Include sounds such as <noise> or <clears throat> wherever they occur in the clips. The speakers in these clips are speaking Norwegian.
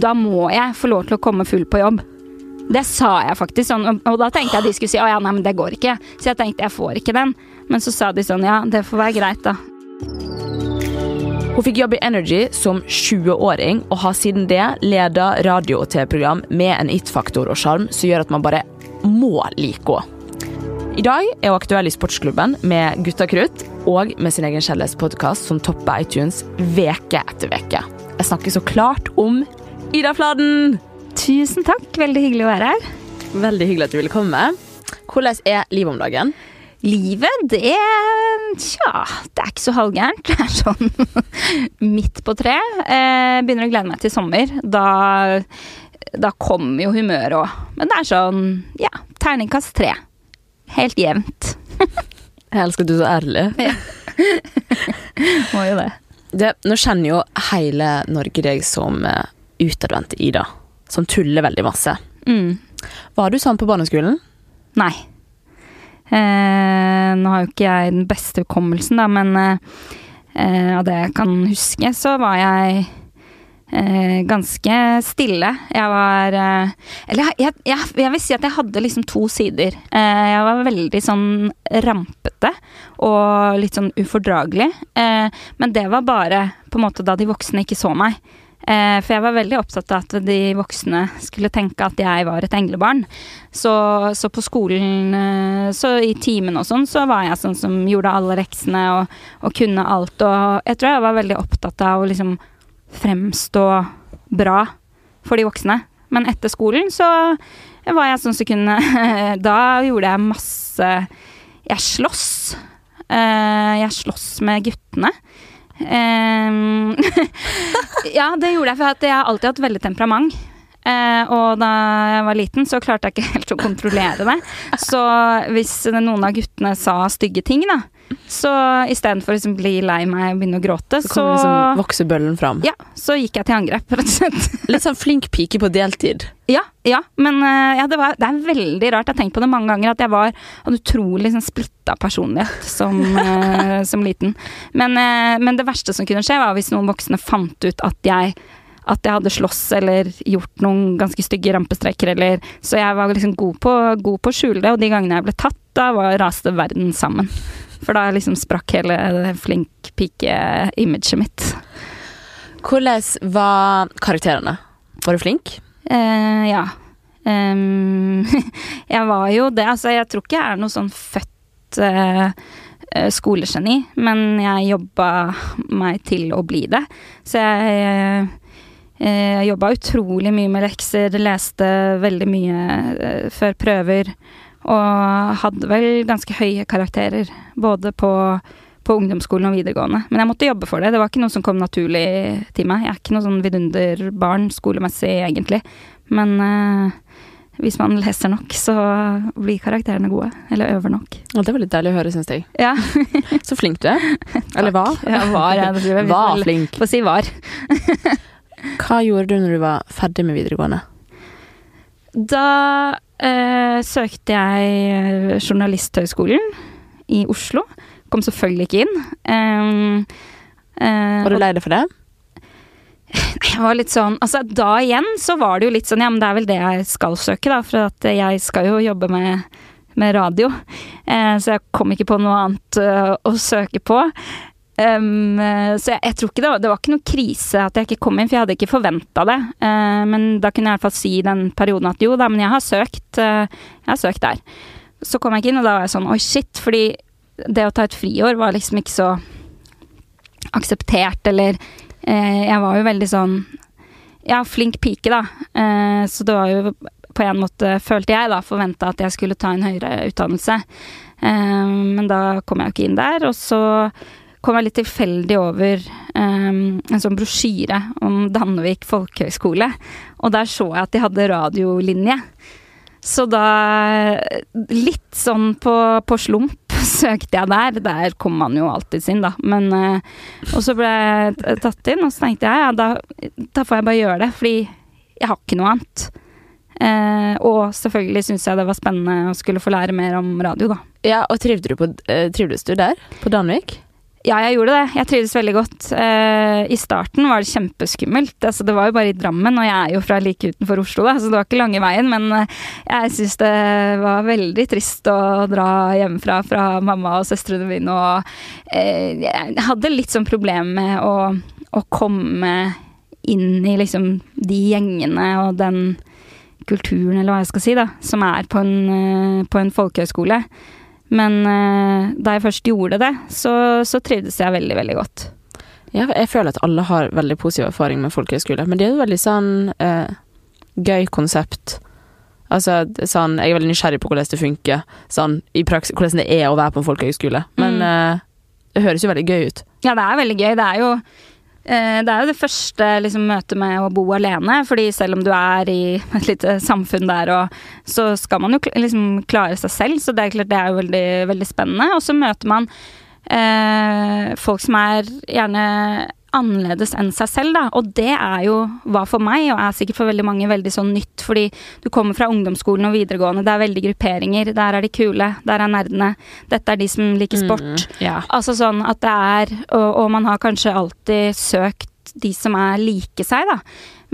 da må jeg få lov til å komme full på jobb. Det sa jeg faktisk sånn, og- da tenkte jeg de skulle si å ja, nei, men det går ikke. Så jeg tenkte jeg får ikke den. Men så sa de sånn ja, det får være greit, da. Hun fikk jobb i Energy som 20-åring, og har siden det leda radio- og TV-program med en it-faktor og sjarm som gjør at man bare må like henne. I dag er hun aktuell i Sportsklubben med Gutta krutt og med sin egen kjærlighetspodkast som topper iTunes veke etter veke. Jeg snakker så klart om Ida Fladen! Tusen takk, veldig hyggelig å være her. Veldig hyggelig at du ville komme. Hvordan er livet om dagen? Livet, det Tja, det er ikke så halvgærent. Det er sånn <laughs> midt på treet. Eh, begynner å glede meg til sommer. Da, da kommer jo humøret òg. Men det er sånn, ja, terningkast tre. Helt jevnt. <laughs> Jeg elsker at du er så ærlig. <laughs> Ja. Må jo det. Det, nå kjenner jo hele Norge deg som uh, i Ida. Som tuller veldig masse. Mm. Var du sånn på barneskolen? Nei. Eh, nå har jo ikke jeg den beste hukommelsen, da, men eh, av det jeg kan huske, så var jeg eh, ganske stille. Jeg var eh, Eller jeg, jeg, jeg vil si at jeg hadde liksom to sider. Eh, jeg var veldig sånn rampete og litt sånn ufordragelig. Eh, men det var bare på en måte da de voksne ikke så meg. Eh, for jeg var veldig opptatt av at de voksne skulle tenke at jeg var et englebarn. Så, så på skolen, eh, så i timen og sånn, så var jeg sånn som gjorde alle leksene og, og kunne alt. Og jeg tror jeg var veldig opptatt av å liksom fremstå bra for de voksne. Men etter skolen så var jeg sånn som kunne <laughs> Da gjorde jeg masse Jeg sloss. Eh, jeg sloss med guttene. Ehm, <laughs> ja, det gjorde jeg, for jeg har alltid hatt veldig temperament. Eh, og da jeg var liten, så klarte jeg ikke <laughs> helt å kontrollere det. Så hvis noen av guttene sa stygge ting, da, så istedenfor å liksom bli lei meg og begynne å gråte, Så så, liksom voksebøllen fram. ja, så gikk jeg til angrep, rett og slett. <laughs> Litt sånn flink pike på deltid. Ja, ja, men eh, ja, det, var, det er veldig rart. Jeg har tenkt på det mange ganger, at jeg var en utrolig sånn, splitta personlighet som, <laughs> eh, som liten. Men, eh, men det verste som kunne skje, var hvis noen voksne fant ut at jeg at jeg hadde slåss eller gjort noen ganske stygge rampestreker. Eller, så jeg var liksom god på, god på å skjule det, og de gangene jeg ble tatt, da var, raste verden sammen. For da liksom sprakk hele det flink pike-imaget mitt. Hvordan var karakterene? Var du flink? Eh, ja. Um, <laughs> jeg var jo det. Altså, jeg tror ikke jeg er noe sånn født eh, eh, skolegeni, men jeg jobba meg til å bli det. Så jeg eh, jobba utrolig mye med lekser, leste veldig mye før prøver. Og hadde vel ganske høye karakterer, både på, på ungdomsskolen og videregående. Men jeg måtte jobbe for det. Det var ikke noe som kom naturlig til meg. Jeg er ikke noe sånn vidunderbarn skolemessig, egentlig. Men eh, hvis man leser nok, så blir karakterene gode. Eller øver nok. Ja, det var litt deilig å høre, syns jeg. Ja. Så flink du er. <laughs> Eller hva? Ja, var, jeg, jeg, <laughs> Var flink. Få si var. Hva gjorde du når du var ferdig med videregående? Da eh, søkte jeg Journalisthøgskolen i Oslo. Kom selvfølgelig ikke inn. Eh, eh, Var du lei deg for det? <laughs> jeg var litt sånn Altså, da igjen så var det jo litt sånn Ja, men det er vel det jeg skal søke, da. For at jeg skal jo jobbe med, med radio. Eh, så jeg kom ikke på noe annet eh, å søke på. Um, så jeg, jeg tror ikke det var, det var ikke noe krise at jeg ikke kom inn, for jeg hadde ikke forventa det. Uh, men da kunne jeg i hvert fall si i den perioden at jo da, men jeg har søkt. Uh, jeg har søkt der. Så kom jeg ikke inn, og da var jeg sånn oi, shit. Fordi det å ta et friår var liksom ikke så akseptert, eller uh, Jeg var jo veldig sånn Ja, flink pike, da. Så det var jo på en måte, følte jeg, da, forventa at jeg skulle ta en høyere utdannelse. Men da kom jeg jo ikke inn der, og så kom jeg litt tilfeldig over um, en sånn brosjyre om Dannevik folkehøgskole. Og der så jeg at de hadde radiolinje. Så da, litt sånn på, på slump, <laughs> søkte jeg der. Der kom man jo alltid inn, da. Men, eh, og så ble jeg tatt inn, og så tenkte jeg ja, da, da får jeg bare gjøre det. Fordi jeg har ikke noe annet. Eh, og selvfølgelig syntes jeg det var spennende å skulle få lære mer om radio, da. Ja, og trivdes du, på, eh, du der? På Danvik? Ja, jeg gjorde det. Jeg trivdes veldig godt. Uh, I starten var det kjempeskummelt. Altså, det var jo bare i Drammen, og jeg er jo fra like utenfor Oslo, da, så det var ikke lange veien. Men uh, jeg syns det var veldig trist å dra hjemmefra fra mamma og søstrene mine. Og uh, jeg hadde litt sånn problem med å, å komme inn i liksom de gjengene og den kulturen, eller hva jeg skal si, da, som er på en, på en folkehøyskole. Men uh, da jeg først gjorde det, så, så, trivdes jeg veldig, veldig godt. Ja, jeg føler at alle har veldig positiv erfaring med folkehøyskole, men det er jo veldig sånn uh, gøy konsept. Altså, sånn, jeg er veldig nysgjerrig på hvordan det funker, sånn, i praksis, hvordan det er å være på en folkehøyskole. Men mm. uh, det høres jo veldig gøy ut. Ja, det er veldig gøy. Det er jo Eh, det er jo det første liksom, møtet med å bo alene, fordi selv om du er i et lite samfunn der, og, så skal man jo liksom klare seg selv, så det er klart det er jo veldig, veldig spennende. Og så møter man eh, folk som er gjerne annerledes enn seg selv, da. Og det er jo, hva for meg, og er sikkert for veldig mange, veldig sånn nytt. Fordi du kommer fra ungdomsskolen og videregående, det er veldig grupperinger. Der er de kule, der er nerdene. Dette er de som liker sport. Mm, yeah. Altså sånn at det er og, og man har kanskje alltid søkt de som er like seg, da.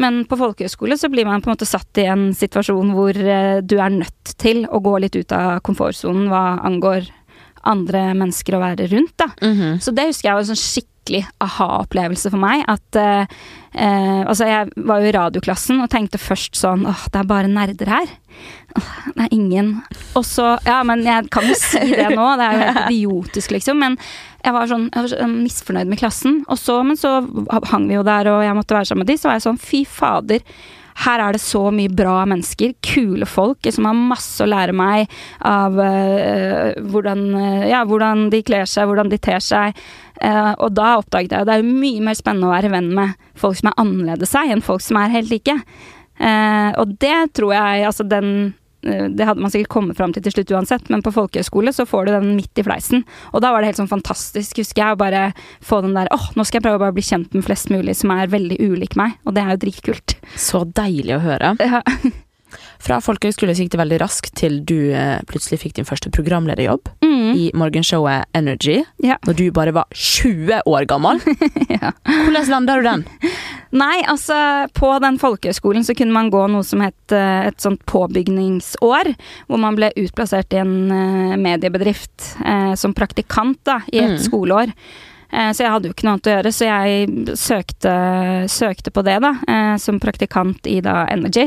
Men på folkehøyskole så blir man på en måte satt i en situasjon hvor uh, du er nødt til å gå litt ut av komfortsonen hva angår andre mennesker å være rundt, da. Mm -hmm. Så det husker jeg var en sånn skikkelig skikkelig aha-opplevelse for meg. At eh, eh, Altså, jeg var jo i radioklassen og tenkte først sånn åh, det er bare nerder her. Åh, det er ingen Og så Ja, men jeg kan jo si det nå, det er jo helt <laughs> idiotisk, liksom. Men jeg var sånn jeg var så misfornøyd med klassen. Og så, men så hang vi jo der, og jeg måtte være sammen med de, så var jeg sånn fy fader her er det så mye bra mennesker, kule folk, som har masse å lære meg av uh, hvordan, uh, ja, hvordan, de kler seg, hvordan de ter seg. Uh, og da oppdaget jeg at det er mye mer spennende å være venn med folk som er annerledes seg, enn folk som er helt like. og det tror jeg, altså den det hadde man sikkert kommet fram til til slutt uansett, men på folkehøyskole så får du den midt i fleisen. Og da var det helt sånn fantastisk, husker jeg, å bare få den der åh, nå skal jeg prøve å bare bli kjent med flest mulig som er veldig ulik meg, og det er jo dritkult. Så deilig å høre. Ja. Fra folkehøyskole gikk det veldig raskt til du eh, plutselig fikk din første programlederjobb mm. i morgenshowet Energy. Ja. Når du bare var 20 år gammel. <laughs> ja. Hvordan landa du den? <laughs> Nei, altså på den folkehøyskolen så kunne man gå noe som het uh, et sånt påbygningsår. Hvor man ble utplassert i en uh, mediebedrift eh, som praktikant da, i et mm. skoleår. Så jeg hadde jo ikke noe annet å gjøre, så jeg søkte, søkte på det, da, som praktikant i da Energy.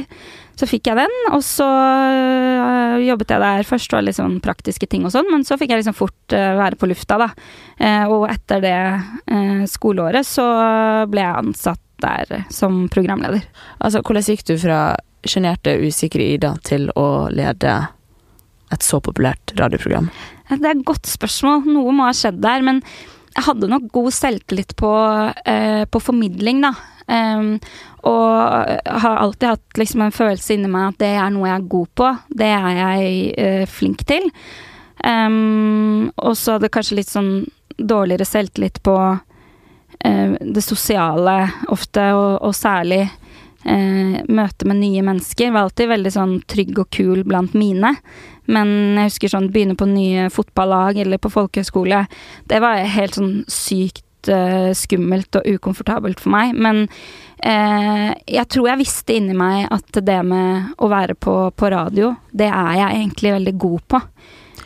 Så fikk jeg den, og så øh, jobbet jeg der. Først det litt sånn praktiske ting og sånn, men så fikk jeg liksom fort være på lufta, da. Eh, og etter det eh, skoleåret så ble jeg ansatt der som programleder. Altså, hvordan gikk du fra sjenerte, usikre Ida til å lede et så populært radioprogram? Det er et godt spørsmål. Noe må ha skjedd der. Men jeg hadde nok god selvtillit på, eh, på formidling, da. Um, og har alltid hatt liksom en følelse inni meg at det er noe jeg er god på. Det er jeg eh, flink til. Um, og så hadde kanskje litt sånn dårligere selvtillit på eh, det sosiale ofte, og, og særlig uh, møte med nye mennesker. Var alltid veldig sånn trygg og kul blant mine. Men jeg husker sånn begynne på nye fotballag eller på folkehøyskole. Det var helt sånn sykt eh, skummelt og ukomfortabelt for meg. Men eh, jeg tror jeg visste inni meg at det med å være på, på, radio, det er jeg egentlig veldig god på.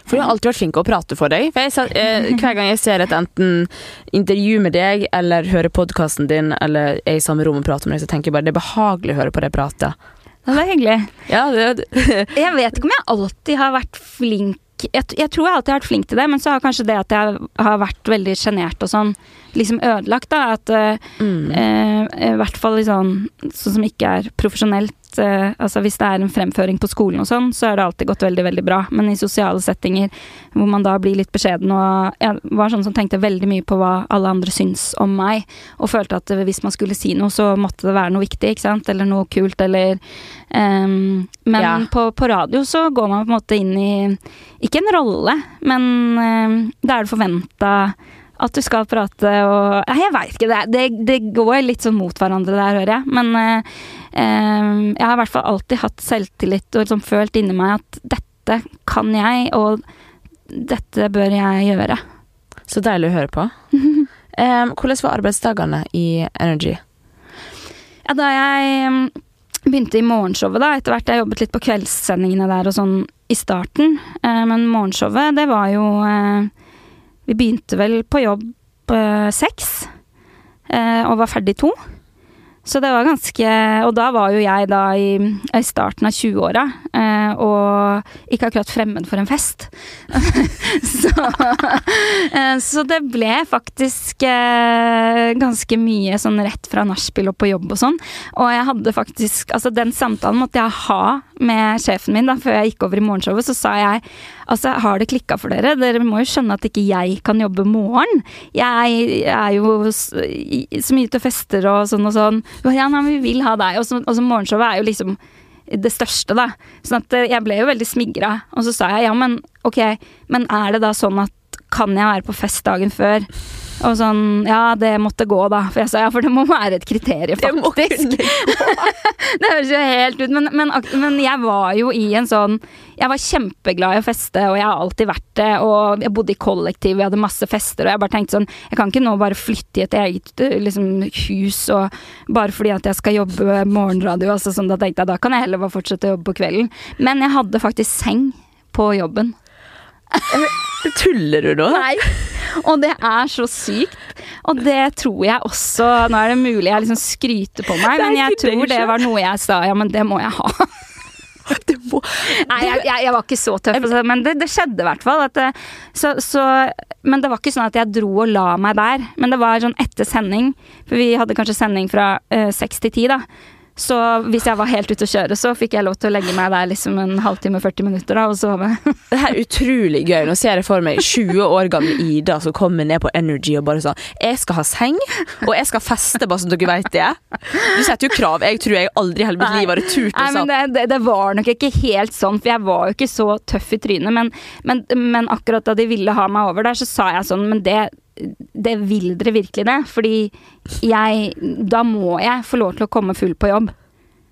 For du har alltid vært flink til å prate for deg. For jeg, eh, hver gang jeg ser et enten intervju med deg eller hører podkasten din eller er i samme rom og prater med deg, så tenker jeg bare det er behagelig å høre på deg prate. Det er hyggelig. Ja, det, <laughs> jeg vet ikke om jeg alltid har vært flink jeg, jeg, tror jeg alltid har vært flink til det, men så har kanskje det at jeg har vært veldig sjenert og sånn, liksom ødelagt, da. At uh, mm. eh, i hvert fall liksom, sånn som ikke er profesjonelt eh, Altså hvis det er en fremføring på skolen og sånn, så har det alltid gått veldig, veldig bra. Men i sosiale settinger hvor man da blir litt beskjeden og Jeg var sånn som tenkte veldig mye på hva alle andre syns om meg, og følte at hvis man skulle si noe, så måtte det være noe viktig, ikke sant, eller noe kult, eller um, Men ja. på, på, radio så går man på en måte inn i Ikke en rolle, men um, da er det forventa at du skal prate og Nei, jeg veit ikke. Det, det, det, går litt sånn mot hverandre der, hører jeg. Men eh, jeg har i hvert fall alltid hatt selvtillit og liksom følt inni meg at dette kan jeg, og dette bør jeg gjøre. Så deilig å høre på. um, <laughs> hvordan var arbeidsdagene i Energy? Ja, da jeg mm, begynte i morgenshowet, da, etter hvert jeg jobbet litt på kveldssendingene der og sånn i starten, eh, men morgenshowet, det var jo eh, Vi begynte vel på jobb eh, seks, eh, og var ferdig to. Så det var ganske Og da var jo jeg da i, i starten av 20-åra, eh, og ikke akkurat fremmed for en fest. <laughs> så, eh, så det ble faktisk eh, ganske mye sånn rett fra nachspiel og på jobb og sånn. Og jeg hadde faktisk Altså, den samtalen måtte jeg ha med sjefen min da, før jeg gikk over i morgenshowet. Så sa jeg altså, har det klikka for dere? Dere må jo skjønne at ikke jeg kan jobbe morgen. Jeg er jo så mye og fester og sånn og sånn. Ja, nei, vi vil ha deg. Og så, og så morgenshowet er jo liksom det største, da. Sånn at jeg ble jo veldig smigra. Og så sa jeg ja, men ok, men er det da sånn at kan jeg være på fest dagen før? Og sånn Ja, det måtte gå, da. For jeg sa ja, for det må være et kriterium, faktisk. Det, <laughs> det høres jo helt ut, men, men, men, jeg var jo i en sånn Jeg var kjempeglad i å feste, og jeg har alltid vært det. Og jeg bodde i kollektiv, vi hadde masse fester, og jeg bare tenkte sånn Jeg kan ikke nå bare flytte i et eget liksom, hus og bare fordi at jeg skal jobbe morgenradio, altså sånn, da tenkte jeg da kan jeg heller bare fortsette å jobbe på kvelden. Men jeg hadde faktisk seng på jobben. Tuller du nå? Nei. Og det er så sykt. Og det tror jeg også Nå er det mulig jeg liksom skryter på meg, men jeg tror det var noe jeg sa ja, men det må jeg ha. <laughs> Må, Nei, jeg, jeg, jeg, var ikke så tøff, altså, men det, det skjedde i hvert fall. Det, så, så, men det var ikke sånn at jeg dro og la meg der. Men det var sånn etter sending, for vi hadde kanskje sending fra eh, seks til ti, da. Så hvis jeg var helt ute å kjøre, så fikk jeg lov til å legge meg der liksom en halvtime, 40 minutter da, og sove. det her er utrolig gøy. Nå ser jeg for meg 20 år gamle Ida som kommer ned på Energy og bare sånn Jeg skal ha seng, og jeg skal feste, bare så dere vet det. Du setter jo krav. Jeg tror jeg aldri i hele mitt liv hadde turt å sånn. Det, det, det, var nok ikke helt sånn, for jeg var jo ikke så tøff i trynet. Men, men, men akkurat da de ville ha meg over der, så sa jeg sånn Men det det vil dere virkelig det? Fordi jeg Da må jeg få lov til å komme full på jobb.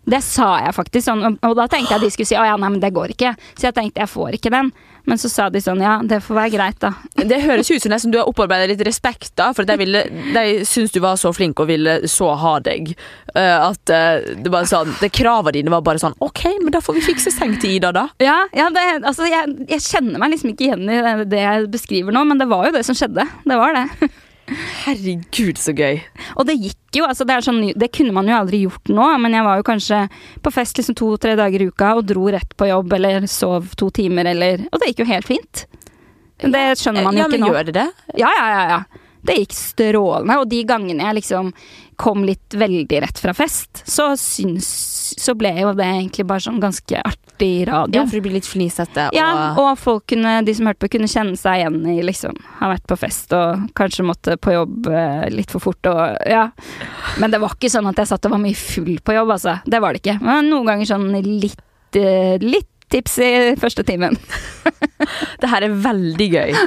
Det sa jeg faktisk sånn, og da tenkte jeg de skulle si å ja, nei, men det går ikke. Så jeg tenkte jeg får ikke den. Men så sa de sånn ja, det får være greit, da. Det høres ut som nesten du har opparbeida litt respekt, da. For de, ville, de syntes du var så flink og ville så ha deg. Uh, at uh, det bare sånn det Kravene dine var bare sånn OK, men da får vi fikse seng til Ida, da. Ja, ja det, altså jeg, jeg, kjenner meg liksom ikke igjen i det, det jeg beskriver nå, men det var jo det som skjedde. Det var det. Herregud, så gøy. Og det gikk jo. altså det, sånn, det, kunne man jo aldri gjort nå, men jeg var jo kanskje på fest liksom to-tre dager i uka og dro rett på jobb eller sov to timer eller Og det gikk jo helt fint. Men Det skjønner man jo ja, ikke nå. Ja, men gjør det det? Ja, ja, ja. ja. Det gikk strålende. Og de gangene jeg liksom kom litt veldig rett fra fest, så syns Så ble jo det egentlig bare sånn ganske artig radio. Ja, for du blir litt flisete og Ja, og folk kunne, de som hørte på, kunne kjenne seg igjen i liksom Ha vært på fest og kanskje måtte på jobb eh, litt for fort og Ja. Men det var ikke sånn at jeg satt og var mye full på jobb, altså. Det var det ikke. Men noen ganger sånn litt, eh, litt tips i første timen. <laughs> det her er veldig gøy. <laughs>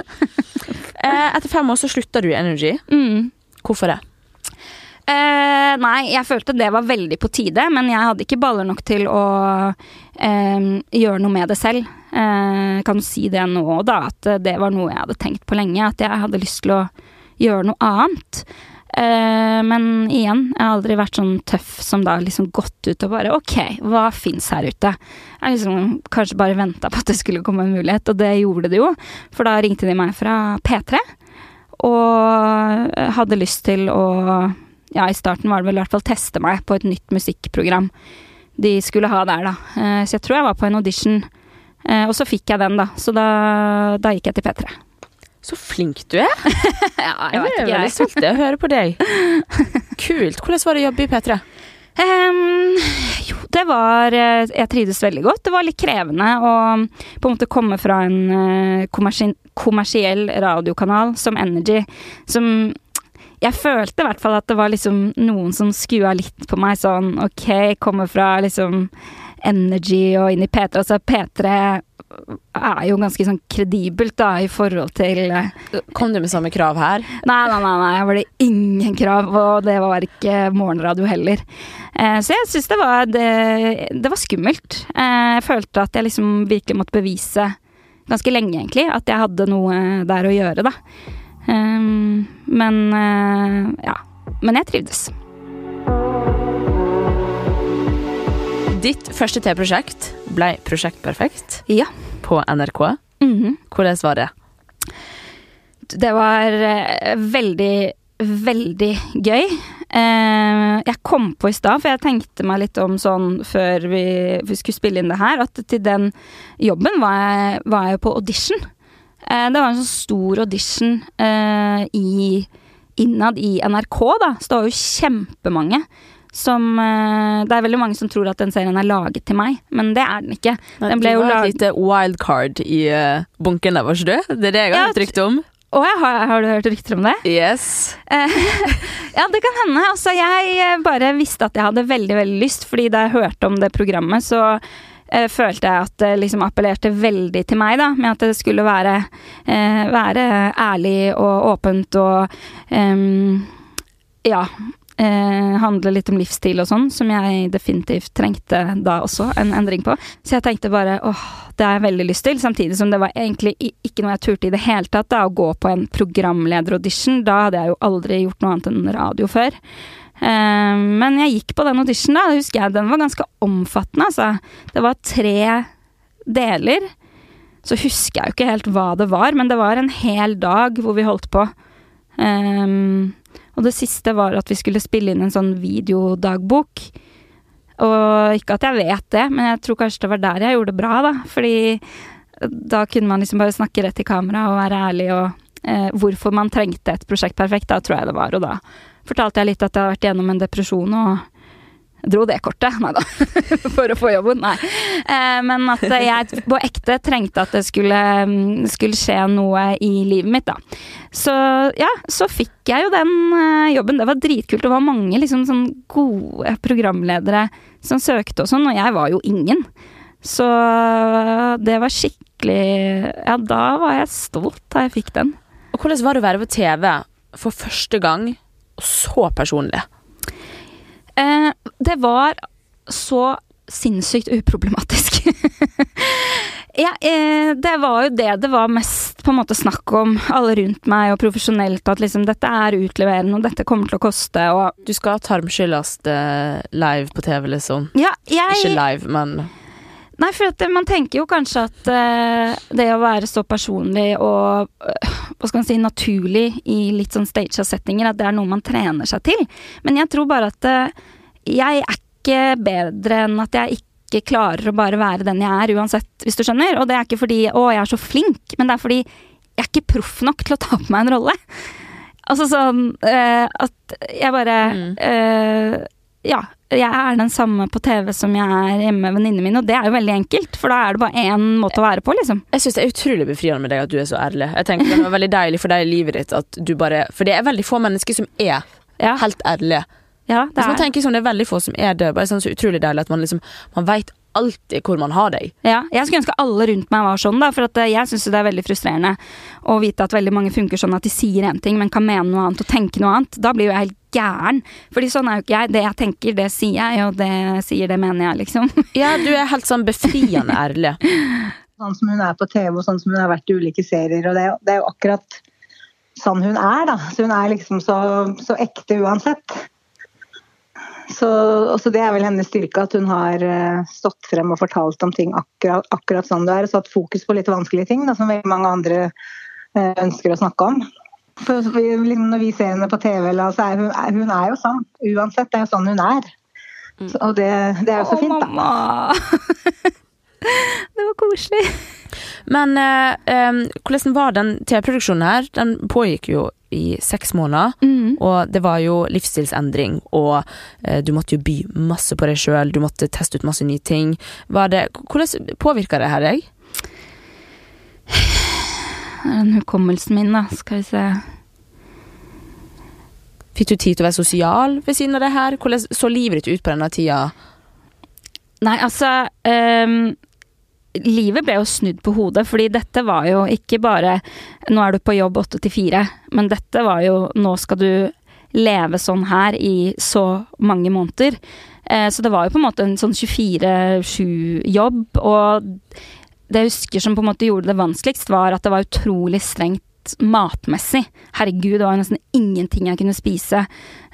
Eh, etter fem år så slutta du i Energy. Mm. Hvorfor det? Eh, nei, jeg følte det var veldig på tide, men jeg hadde ikke baller nok til å eh, gjøre noe med det selv. Eh, kan si det nå, da, at det var noe jeg hadde tenkt på lenge. At jeg hadde lyst til å gjøre noe annet. Eh, men igjen, jeg har aldri vært sånn tøff som da liksom gått ut og bare Ok, hva fins her ute? Jeg liksom kanskje bare venta på at det skulle komme en mulighet, og det gjorde det jo. For da ringte de meg fra P3 og hadde lyst til å Ja, i starten var det vel i hvert fall teste meg på et nytt musikkprogram de skulle ha der, da. Eh, så jeg tror jeg var på en audition, eh, og så fikk jeg den, da. Så da, da gikk jeg til P3. Så flink du er. <laughs> ja, jeg, vet ikke, jeg veldig stolt av å høre på deg. <laughs> Kult. Hvordan var det å jobbe i P3? Um, jo, det var eh, Jeg trivdes veldig godt. Det var litt krevende å på en måte komme fra en kommersiell radiokanal som Energy, som jeg følte i hvert fall at det var liksom noen som skua litt på meg sånn OK, kommer fra liksom Energy og inn i P3. Altså P3 er jo ganske sånn kredibelt da, i forhold til eh, Kom du med samme krav her? Nei, nei, nei, nei, var det ingen krav, og det var ikke morgenradio heller. Eh, så jeg syns det var det, det, var skummelt. Eh, jeg følte at jeg liksom virkelig måtte bevise, ganske lenge egentlig, at jeg hadde noe der å gjøre, da. Um, men uh, ja. Men jeg trivdes. Ditt første T-prosjekt ble Prosjekt Perfekt Ja. på NRK. Mhm. Hvordan var det? Det var eh, veldig, veldig gøy. Eh, jeg kom på i stad, for jeg tenkte meg litt om sånn før vi, vi skulle spille inn det her, at til den jobben var jeg, var jeg på audition. Eh, det var en sånn stor audition eh, i, innad i NRK, da. Så det var jo kjempemange. Som eh, Det er veldig mange som tror at den serien er laget til meg, men det er den ikke. Den ble jo var et lite wildcard i bunken der, var ikke du? Det er det jeg har Ja, hørt rykte om. Å, ja, har, har du hørt rykter om det? Yes. <laughs> Ja, det kan hende. Altså, jeg bare visste at jeg hadde veldig veldig lyst, fordi da jeg hørte om det programmet, så eh, følte jeg at det liksom appellerte veldig til meg, da, med at det skulle være, eh, være ærlig og åpent og ja. Eh, handle litt om livsstil og sånn, som jeg definitivt trengte da også, en endring på. Så jeg tenkte bare åh, det har jeg veldig lyst til, samtidig som det var egentlig ikke noe jeg turte i det hele tatt, da, å gå på en programlederaudition. Da hadde jeg jo aldri gjort noe annet enn radio før. Eh, men jeg gikk på den auditionen, da, husker jeg, den var ganske omfattende, altså. Det var tre deler. Så husker jeg jo ikke helt hva det var, men det var en hel dag hvor vi holdt på. Um, og det siste var at vi skulle spille inn en sånn videodagbok. Og ikke at jeg vet det, men jeg tror kanskje det var der jeg gjorde det bra, da. Fordi da kunne man liksom bare snakke rett i kamera og være ærlig og eh, hvorfor man trengte et prosjekt perfekt, da tror jeg det var. Og da fortalte jeg litt at jeg hadde vært gjennom en depresjon og dro det kortet, nei da, <laughs> for å få jobben, nei. Eh, men at jeg på ekte trengte at det skulle, mm, skulle skje noe i livet mitt, da. Så ja, så fikk jeg jo den eh, jobben. Det var dritkult. Det var mange liksom sånn gode programledere som søkte og sånn, og jeg var jo ingen. Så det var skikkelig Ja, da var jeg stolt da jeg fikk den. Og hvordan var det å være på TV for første gang, og så personlig? Eh, det var så sinnssykt uproblematisk. <laughs> ja, eh, det var jo det det var mest på en måte snakk om, alle rundt meg og profesjonelt, at liksom dette er utleverende, og dette kommer til å koste, og Du skal tarmskylles eh, live på TV, liksom. Ja, jeg Ikke live, men Nei, for at man tenker jo kanskje at uh, det å være så personlig og uh, hva skal man si, naturlig i litt sånn staged settinger, at det er noe man trener seg til. Men jeg tror bare at uh, jeg er ikke bedre enn at jeg ikke klarer å bare være den jeg er, uansett, hvis du skjønner. Og det er ikke fordi 'å, jeg er så flink', men det er fordi jeg er ikke proff nok til å ta på meg en rolle. Altså sånn at jeg bare Mm. Ja, jeg er den samme på TV som jeg er hjemme med venninnene mine, og det er jo veldig enkelt, for da er det bare én måte å være på, liksom. Jeg syns det er utrolig befriende med deg at du er så ærlig. Jeg tenker Det var veldig deilig for deg i livet ditt at du bare For det er veldig få mennesker som er Ja, helt ærlige. ja det Hvis man er tenker sånn, Det er veldig få som er det. Bare sånn så utrolig deilig at man liksom Man veit alltid hvor man har deg. Ja, jeg skulle ønske alle rundt meg var sånn, da, for eh, jeg syns det er veldig frustrerende å vite at veldig mange funker sånn at de sier én ting, men kan mene noe annet og tenke noe annet. Da blir jo jeg helt gæren. Fordi sånn er jo ikke jeg. Det jeg tenker, det sier jeg, og det sier, det mener jeg, liksom. <laughs> Ja, du er helt sånn befriende ærlig. sånn som hun er på TV og sånn som hun har vært i ulike serier. og Det er det er jo akkurat sånn hun er, da. Så hun er liksom så, så ekte uansett. Så, også Det er vel hennes styrke, at hun har eh, stått frem og fortalt om ting akkurat, akkurat sånn det er. Og satt fokus på litt vanskelige ting, da, som veldig mange andre eh, ønsker å snakke om. Liksom, når vi ser henne på TV, eller, så er hun, hun er jo sånn. Uansett. Det er jo sånn hun er. Så, og det, det er jo så fint, da. mamma! <laughs> det var koselig. Men eh, em, hvordan var den TV-produksjonen her? Den pågikk jo i seks måneder. Mm. Og det var jo livsstilsendring, og eh, du måtte jo by masse på deg sjøl. Du måtte teste ut masse nye ting. Var det, hvordan påvirka det her deg? Den hukommelsen min, da. Skal vi se. Fikk du tid til å være sosial ved siden av det her? Hvordan så livet ditt ut på denne tida? Nei, altså um, Livet ble jo snudd på hodet, fordi dette var jo ikke bare Nå er du på jobb åtte til fire, men dette var jo Nå skal du leve sånn her i så mange måneder. Eh, så det var jo på en måte en sånn 24-7-jobb, og det jeg husker som på en måte gjorde det vanskeligst, var at det var utrolig strengt matmessig. Herregud, det var nesten ingenting jeg kunne spise.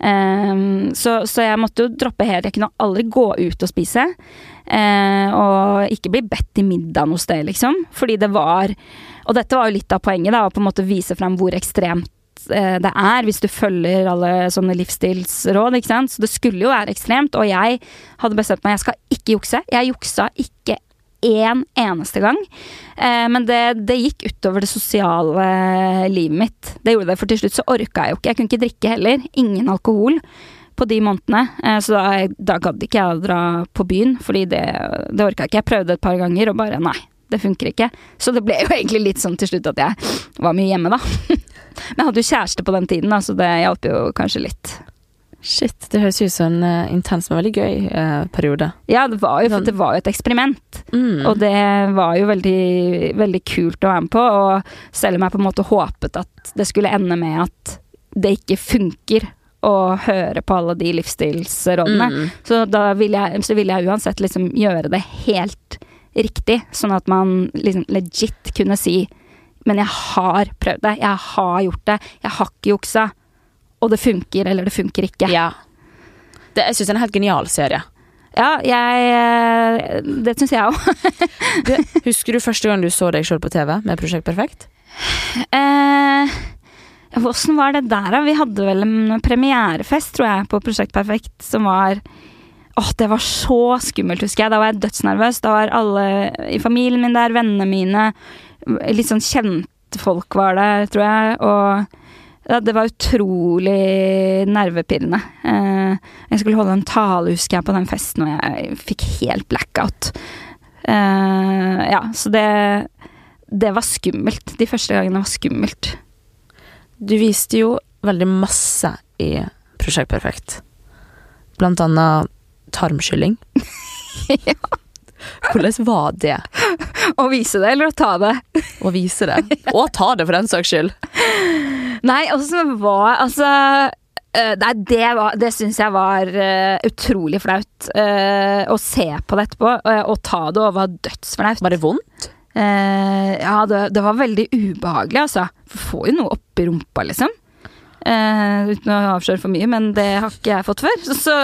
Um, så, så jeg måtte jo droppe helt. Jeg kunne aldri gå ut og spise. Uh, og ikke bli bedt i middag noe sted, liksom. Fordi det var Og dette var jo litt av poenget, da, å på en måte vise frem hvor ekstremt eh, det er hvis du følger alle sånne livsstilsråd, ikke sant. Så det skulle jo være ekstremt, og jeg hadde bestemt meg jeg skal ikke jukse. Jeg juksa ikke én eneste gang. Eh, men det, det, gikk utover det sosiale livet mitt. Det gjorde det, for til slutt så orka jeg jo ikke. Jeg kunne ikke drikke heller. Ingen alkohol på de månedene. Eh, så da, da gadd ikke jeg å dra på byen, fordi det, det orka jeg ikke. Jeg prøvde et par ganger og bare nei det funker ikke. Så det ble jo <laughs> egentlig litt sånn til slutt at jeg var mye hjemme, da. <laughs> Men jeg hadde jo kjæreste på den tiden, da, så det hjalp jo kanskje litt. Shit, det høres ut som en uh, intens, men veldig gøy uh, periode. Ja, det var jo, for det var jo et eksperiment. Mm. Og det var jo veldig, veldig kult å være med på. Og selv om jeg på en måte håpet at det skulle ende med at det ikke funker å høre på alle de livsstilsrådene, mm. så da ville jeg, så ville jeg uansett liksom gjøre det helt riktig, sånn at man liksom legit kunne si Men jeg har prøvd det, jeg har gjort det, jeg har ikke juksa. Og det funker, eller det funker ikke. Ja. Det, jeg syns det er en helt genial serie. Ja, jeg eh, Det syns jeg òg. <laughs> husker du første gang du så deg sjøl på TV med Prosjekt Perfekt? Eh, Åssen var det der, da? Vi hadde vel en premierefest, tror jeg, på Prosjekt Perfekt, som var Åh, det var så skummelt, husker jeg. Da var jeg dødsnervøs. Da var alle i familien min der, vennene mine. Litt sånn kjentfolk var der, tror jeg. Og det var utrolig nervepirrende. Eh, jeg skulle holde en tale, husker jeg, på den festen, og jeg fikk helt blackout. Eh, ja, så det Det var skummelt. De første gangene var skummelt. Du viste jo veldig masse i Prosjekt Perfekt. Blant annet tarmskylling. <laughs> ja. Hvordan var det? Å vise det, eller å ta det? Å vise det. Og ta det, for den saks skyld. Nei, altså, var Altså uh, Nei, det, var, det syns jeg var uh, utrolig flaut. Uh, å se på det etterpå, og ta det og var dødsflaut. Var det vondt? ja, det, det, var veldig ubehagelig, altså. For får jo noe oppi rumpa, liksom. Uh, uten å avsløre for mye, men det har ikke jeg fått før. <laughs> Så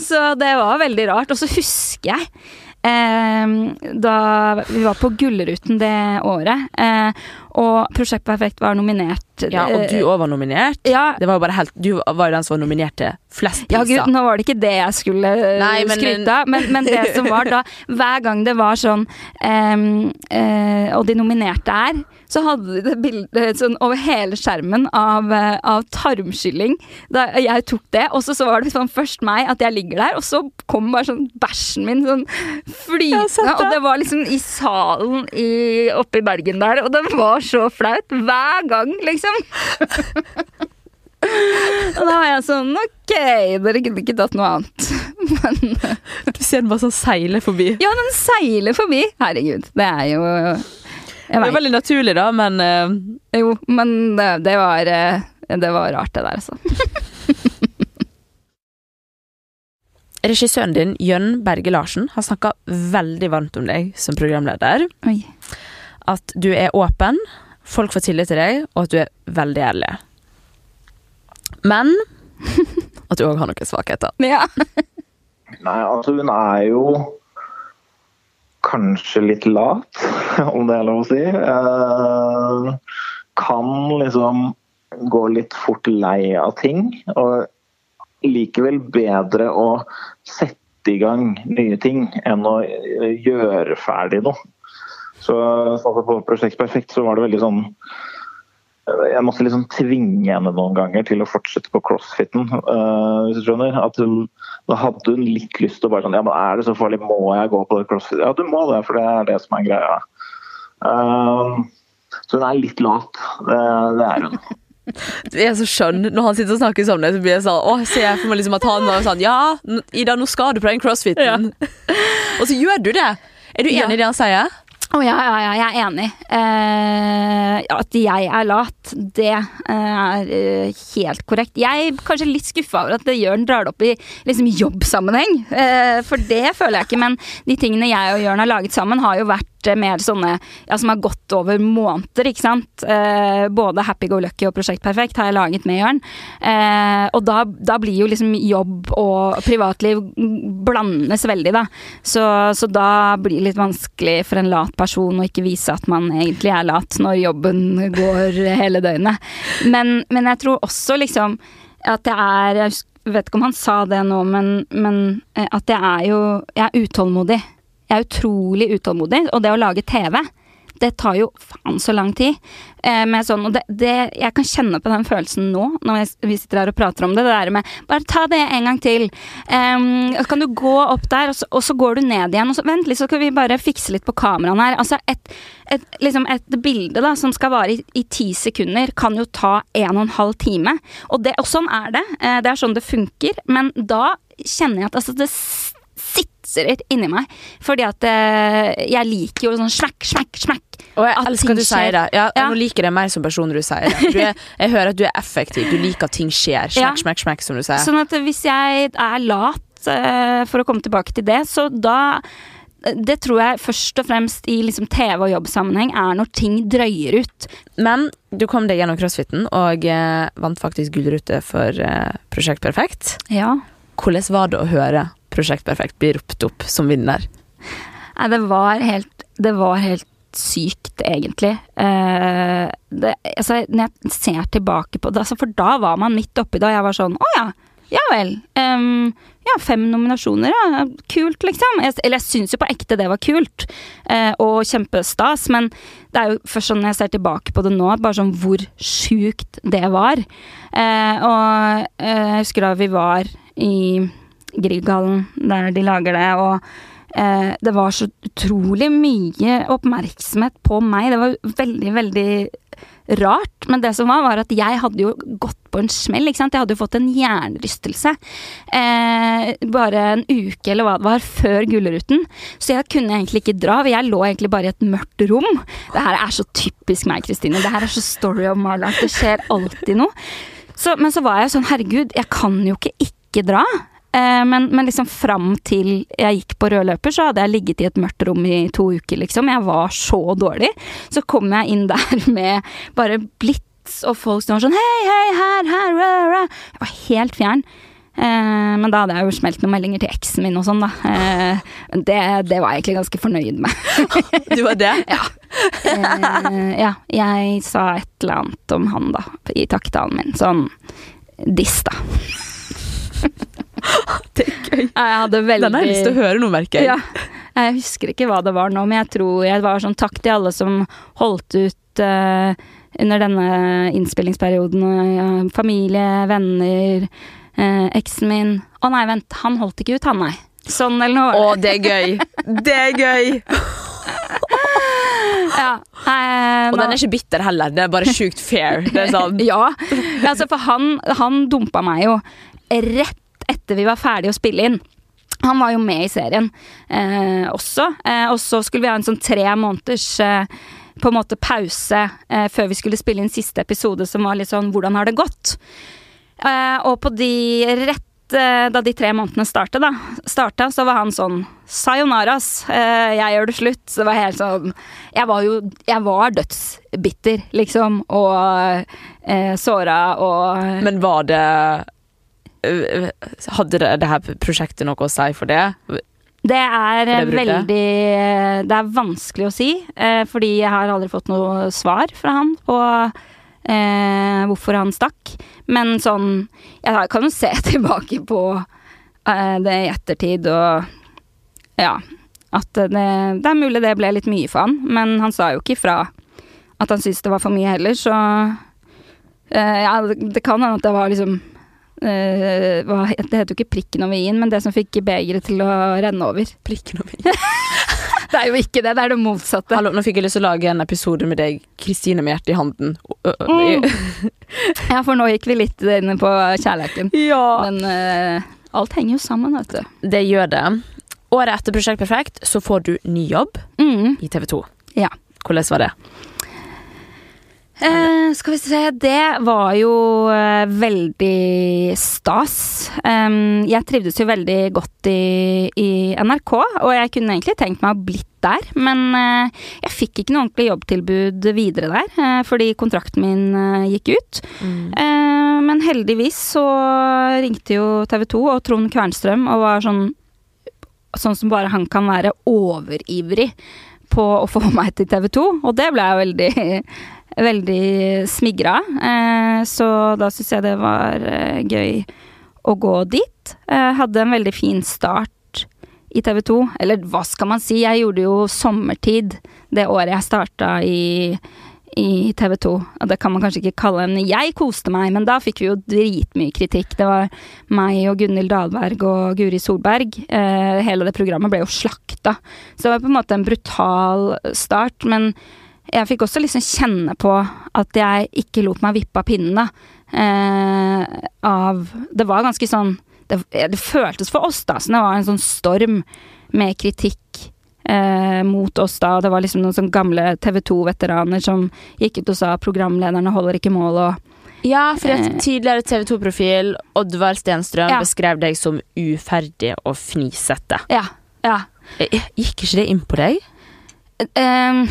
Så det var veldig rart. Og så husker jeg uh, da vi var på Gullruten det året, uh, og Prosjekt Perfekt var nominert. Ja, Og du òg var nominert? Ja. Det var jo bare helt, du var jo den som var nominert til flest priser. Ja, gud, nå var det ikke det jeg skulle Nei, men, skryte av, men, men, det som var da <laughs> Hver gang det var sånn um, Og de nominerte er så hadde de det bildet sånn over hele skjermen av, eh, av tarmskylling. Da jeg tok det, og så, så var det sånn først meg, at jeg ligger der, og så kom bare sånn bæsjen min sånn flytende, og det var liksom i salen i, oppe i Bergen der, og det var så flaut. Hver gang, liksom. <laughs> Og da var jeg sånn Ok, dere kunne ikke tatt noe annet. <laughs> Men Du ser den bare sånn seile forbi. Ja, den seiler forbi. Herregud. Det er jo det er veldig naturlig, da, men uh... Jo, men det, det, var uh, Det var rart, det der, altså. <laughs> Regissøren din, Jønn Berge Larsen, har snakka veldig varmt om deg som programleder. Oi. At du er åpen, folk får tillit til deg, og at du er veldig ærlig. Men <laughs> at du òg har noen svakheter. Ja. Nei, altså hun er jo kanskje litt lat, <laughs> om det er lov å si. Eh, kan liksom gå litt fort lei av ting. Og likevel bedre å sette i gang nye ting enn å gjøre ferdig noe. Så på Prosjekt Perfekt så var det veldig sånn jeg måtte liksom tvinge henne noen ganger til å fortsette på crossfiten. Uh, hvis du skjønner. At hun, da hadde hun litt lyst til å bare sånn Ja, men er det så farlig? Må jeg gå på det crossfit? Ja, du må det, for det er det som er greia. Uh, så hun er litt lat. Det, det er hun. <laughs> Jeg er så skjønn. Når han sitter og snakker sånn, så blir jeg sånn Å, ser jeg for meg liksom at han var sånn Ja, Ida, nå skal du på den crossfiten. Ja. <laughs> og så gjør du det. Er du enig ja. i det han sier? Å ja, ja, ja, jeg er enig. Eh, at jeg er lat, det eh, er eh, helt korrekt. Jeg er kanskje litt skuffa over at Jørn drar det opp i liksom, jobbsammenheng. Eh, for det føler jeg ikke. Men de tingene jeg og Jørn har laget sammen, har jo vært mer sånne ja, som har gått over måneder, ikke sant. Eh, både Happy Go Lucky og Prosjekt Perfekt har jeg laget med Jørn. Eh, og da, da blir jo liksom jobb og privatliv blandes veldig, da. Så, så da blir det litt vanskelig for en lat person å ikke vise at man egentlig er lat når jobben går hele døgnet. Men, men jeg tror også liksom at jeg er Jeg vet ikke om han sa det nå, men, men eh, at jeg er jo Jeg er utålmodig. Jeg er utrolig utålmodig, og det å lage TV det tar jo faen så lang tid. Eh, sånn, det, det, jeg kan kjenne på den følelsen nå, når jeg, vi sitter her og prater om det. Det der med Bare ta det en gang til. Um, kan du gå opp der, og så, og så, går du ned igjen. Og så vent litt, så skal vi bare fikse litt på kameraene her. Altså et, et, liksom et bilde da, som skal vare i, ti sekunder, kan jo ta en og en halv time. Og, det, og sånn er det. Eh, det er sånn det funker. Men da kjenner jeg at altså, det sitser inni meg. Fordi at eh, jeg liker jo sånn smekk, smekk, smekk. Og jeg elsker at du sier det. Ja, ja. Nå liker jeg mer som person når du sier det. Du er, <laughs> jeg hører at du er effektiv. Du liker at ting skjer. Smekk, ja. smekk, smekk, som du sier. Sånn at hvis jeg er lat, uh, for å komme tilbake til det, så da det tror jeg først og fremst i liksom TV- og jobbsammenheng er når ting drøyer ut. Men du kom deg gjennom crossfiten og eh, vant faktisk gullrute for eh, Prosjekt Perfekt. Ja. Hvordan var det å høre Prosjekt Perfekt blir ropt opp som vinner? Nei, det var helt, det var helt sykt, egentlig. Eh, det, altså, når jeg ser tilbake på det, altså, for da var man midt oppi og jeg var sånn Å ja, ja vel. Um, ja, fem nominasjoner, ja. Kult, liksom. Jeg, eller jeg syns jo på ekte det var kult, eh, og kjempestas, men det er jo først sånn når jeg ser tilbake på det nå, bare sånn hvor sjukt det var. Eh, og jeg husker da vi var i Grieghallen, der de lager det. Og eh, det var så utrolig mye oppmerksomhet på meg. Det var veldig, veldig rart. Men det som var, var at jeg hadde jo gått på en smell. ikke sant? Jeg hadde jo fått en hjernerystelse eh, bare en uke eller hva det var, før Gullruten. Så jeg kunne egentlig ikke dra. Jeg lå egentlig bare i et mørkt rom. Det her er så typisk meg, Kristine. Det her er så story of my life. Det skjer alltid noe. Så, men så var jeg sånn, herregud, jeg kan jo ikke ikke dra. Eh, men, men, liksom fram til jeg gikk på rød løper, så hadde jeg ligget i et mørkt rom i to uker, liksom. Jeg var så dårlig. Så kom jeg inn <laughs> der med bare blits og folk som sånn hei, hei, her, her, rød, rød. Jeg var helt fjern. Eh, men da hadde jeg jo smelt noen meldinger til eksen min og sånn, da. Eh, det, det, var jeg egentlig ganske fornøyd med. <laughs> du var det? <laughs> ja. Eh, ja. Jeg sa et eller annet om han, da, i takketalen min. Sånn diss, da. <laughs> det er gøy. Jeg hadde veldig Den har jeg lyst til å høre noe, merker jeg. Ja. Jeg husker ikke hva det var nå, men jeg tror jeg var sånn takk til alle som holdt ut uh, under denne innspillingsperioden. Uh, familie, venner, uh, eksen min. Å nei, vent, han holdt ikke ut, han, nei. Sånn eller noe. Å, det er gøy! Det er gøy! <laughs> ja, og den er ikke bitter heller, det er bare sjukt fair. Det er sånn. <laughs> ja, altså for han, han dumpa meg jo rett etter vi var ferdige å spille inn. Han var jo med i serien eh, også, eh, og så skulle vi ha en sånn tre måneders eh, på en måte pause eh, før vi skulle spille inn siste episode, som var litt sånn 'hvordan har det gått'? Eh, og på de rett eh, da de tre månedene starta, da, starta, så var han sånn Sayonara's, jeg gjør det slutt. Så det var helt sånn Jeg var jo Jeg var dødsbitter, liksom, og såra og Men var det Eh, hadde det, det her prosjektet noe å si for det? Det er det veldig Det er vanskelig å si, eh, fordi jeg har aldri fått noe svar fra han på eh, hvorfor han stakk. Men sånn Jeg kan jo se <laughs> tilbake på eh, det i ettertid og Ja. At det, det, er mulig det ble litt mye for han, men han sa jo ikke ifra at han syntes det var for mye heller, så eh, Ja, det kan hende at det var liksom Uh, det heter jo ikke prikken over i-en, men det som fikk begeret til å renne over. <laughs> Prikken over i det er jo ikke det, det er det motsatte. Hallo, nå fikk jeg lyst til å lage en episode med deg, Kristine med hjertet i handen. Mm. ja, for nå gikk vi litt inne på kjærligheten. Ja. Men uh, alt henger jo sammen, vet du. Det gjør det. Året etter Prosjekt Perfekt så får du ny jobb mm. i TV 2. Ja. Hvordan var det? Eh, skal vi se, det var jo eh, veldig stas. Um, jeg trivdes jo veldig godt i, i NRK, og jeg kunne egentlig tenkt meg å blitt der. Men eh, jeg fikk ikke noe ordentlig jobbtilbud videre der, eh, fordi kontrakten min eh, gikk ut. Eh, men heldigvis så ringte jo TV 2 og Trond Kvernstrøm og var sånn Sånn som bare han kan være overivrig på å få <laughs> meg til TV 2, og det ble jeg veldig veldig smigra. Eh, så da syns jeg det var eh, gøy å gå dit. Eh, hadde en veldig fin start i TV 2. Eller hva skal man si, jeg gjorde jo sommertid det året jeg starta i, i TV 2. Og det kan man kanskje ikke kalle en Jeg koste meg, men da fikk vi jo dritmye kritikk. Det var meg og Gunhild Dahlberg og Guri Solberg. Hele det programmet ble jo slakta. Så det var på en måte en brutal start, men jeg fikk også liksom kjenne på at jeg ikke lot meg vippe av pinnen, da. Eh, av Det var ganske sånn det, det føltes for oss, da, som det var en sånn storm med kritikk eh, mot oss da. Det var liksom noen sånne gamle TV 2-veteraner som gikk ut og sa 'programlederne holder ikke mål' og Ja, for et Eh. tidligere TV 2-profil, Oddvar Stenstrøm, Ja. beskrev deg som uferdig og fnisete. Ja. ja. Eh, Gikk ikke det inn på deg? Eh,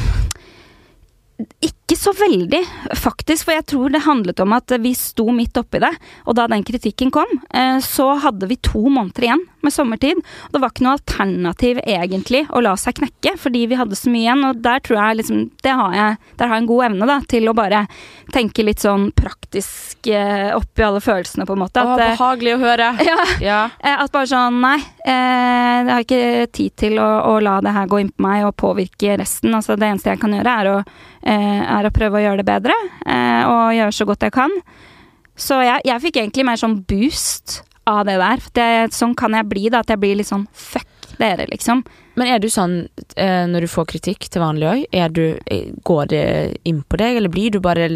ikke så veldig, faktisk. For jeg tror det handlet om at vi sto midt oppi det. Og da den kritikken kom, eh, så hadde vi to måneder igjen med sommertid. Og det var ikke noe alternativ egentlig å la seg knekke, fordi vi hadde så mye igjen. Og der tror jeg liksom det har jeg, Der har jeg en god evne da, til å bare tenke litt sånn praktisk eh, oppi alle følelsene, på en måte. At, eh, behagelig å høre. <laughs> ja, Ja. At bare sånn, nei, jeg har ikke tid til å, å la det her gå inn på meg og påvirke resten. Altså det eneste jeg kan gjøre er å, er å prøve å gjøre det bedre, eh, og gjøre så godt jeg kan. Så jeg, jeg fikk egentlig mer sånn boost av det der. Det, sånn kan jeg bli, da, at jeg blir litt sånn fuck dere, liksom. Men er du sånn eh, når du får kritikk til vanlig òg? Går det inn på deg, eller blir du bare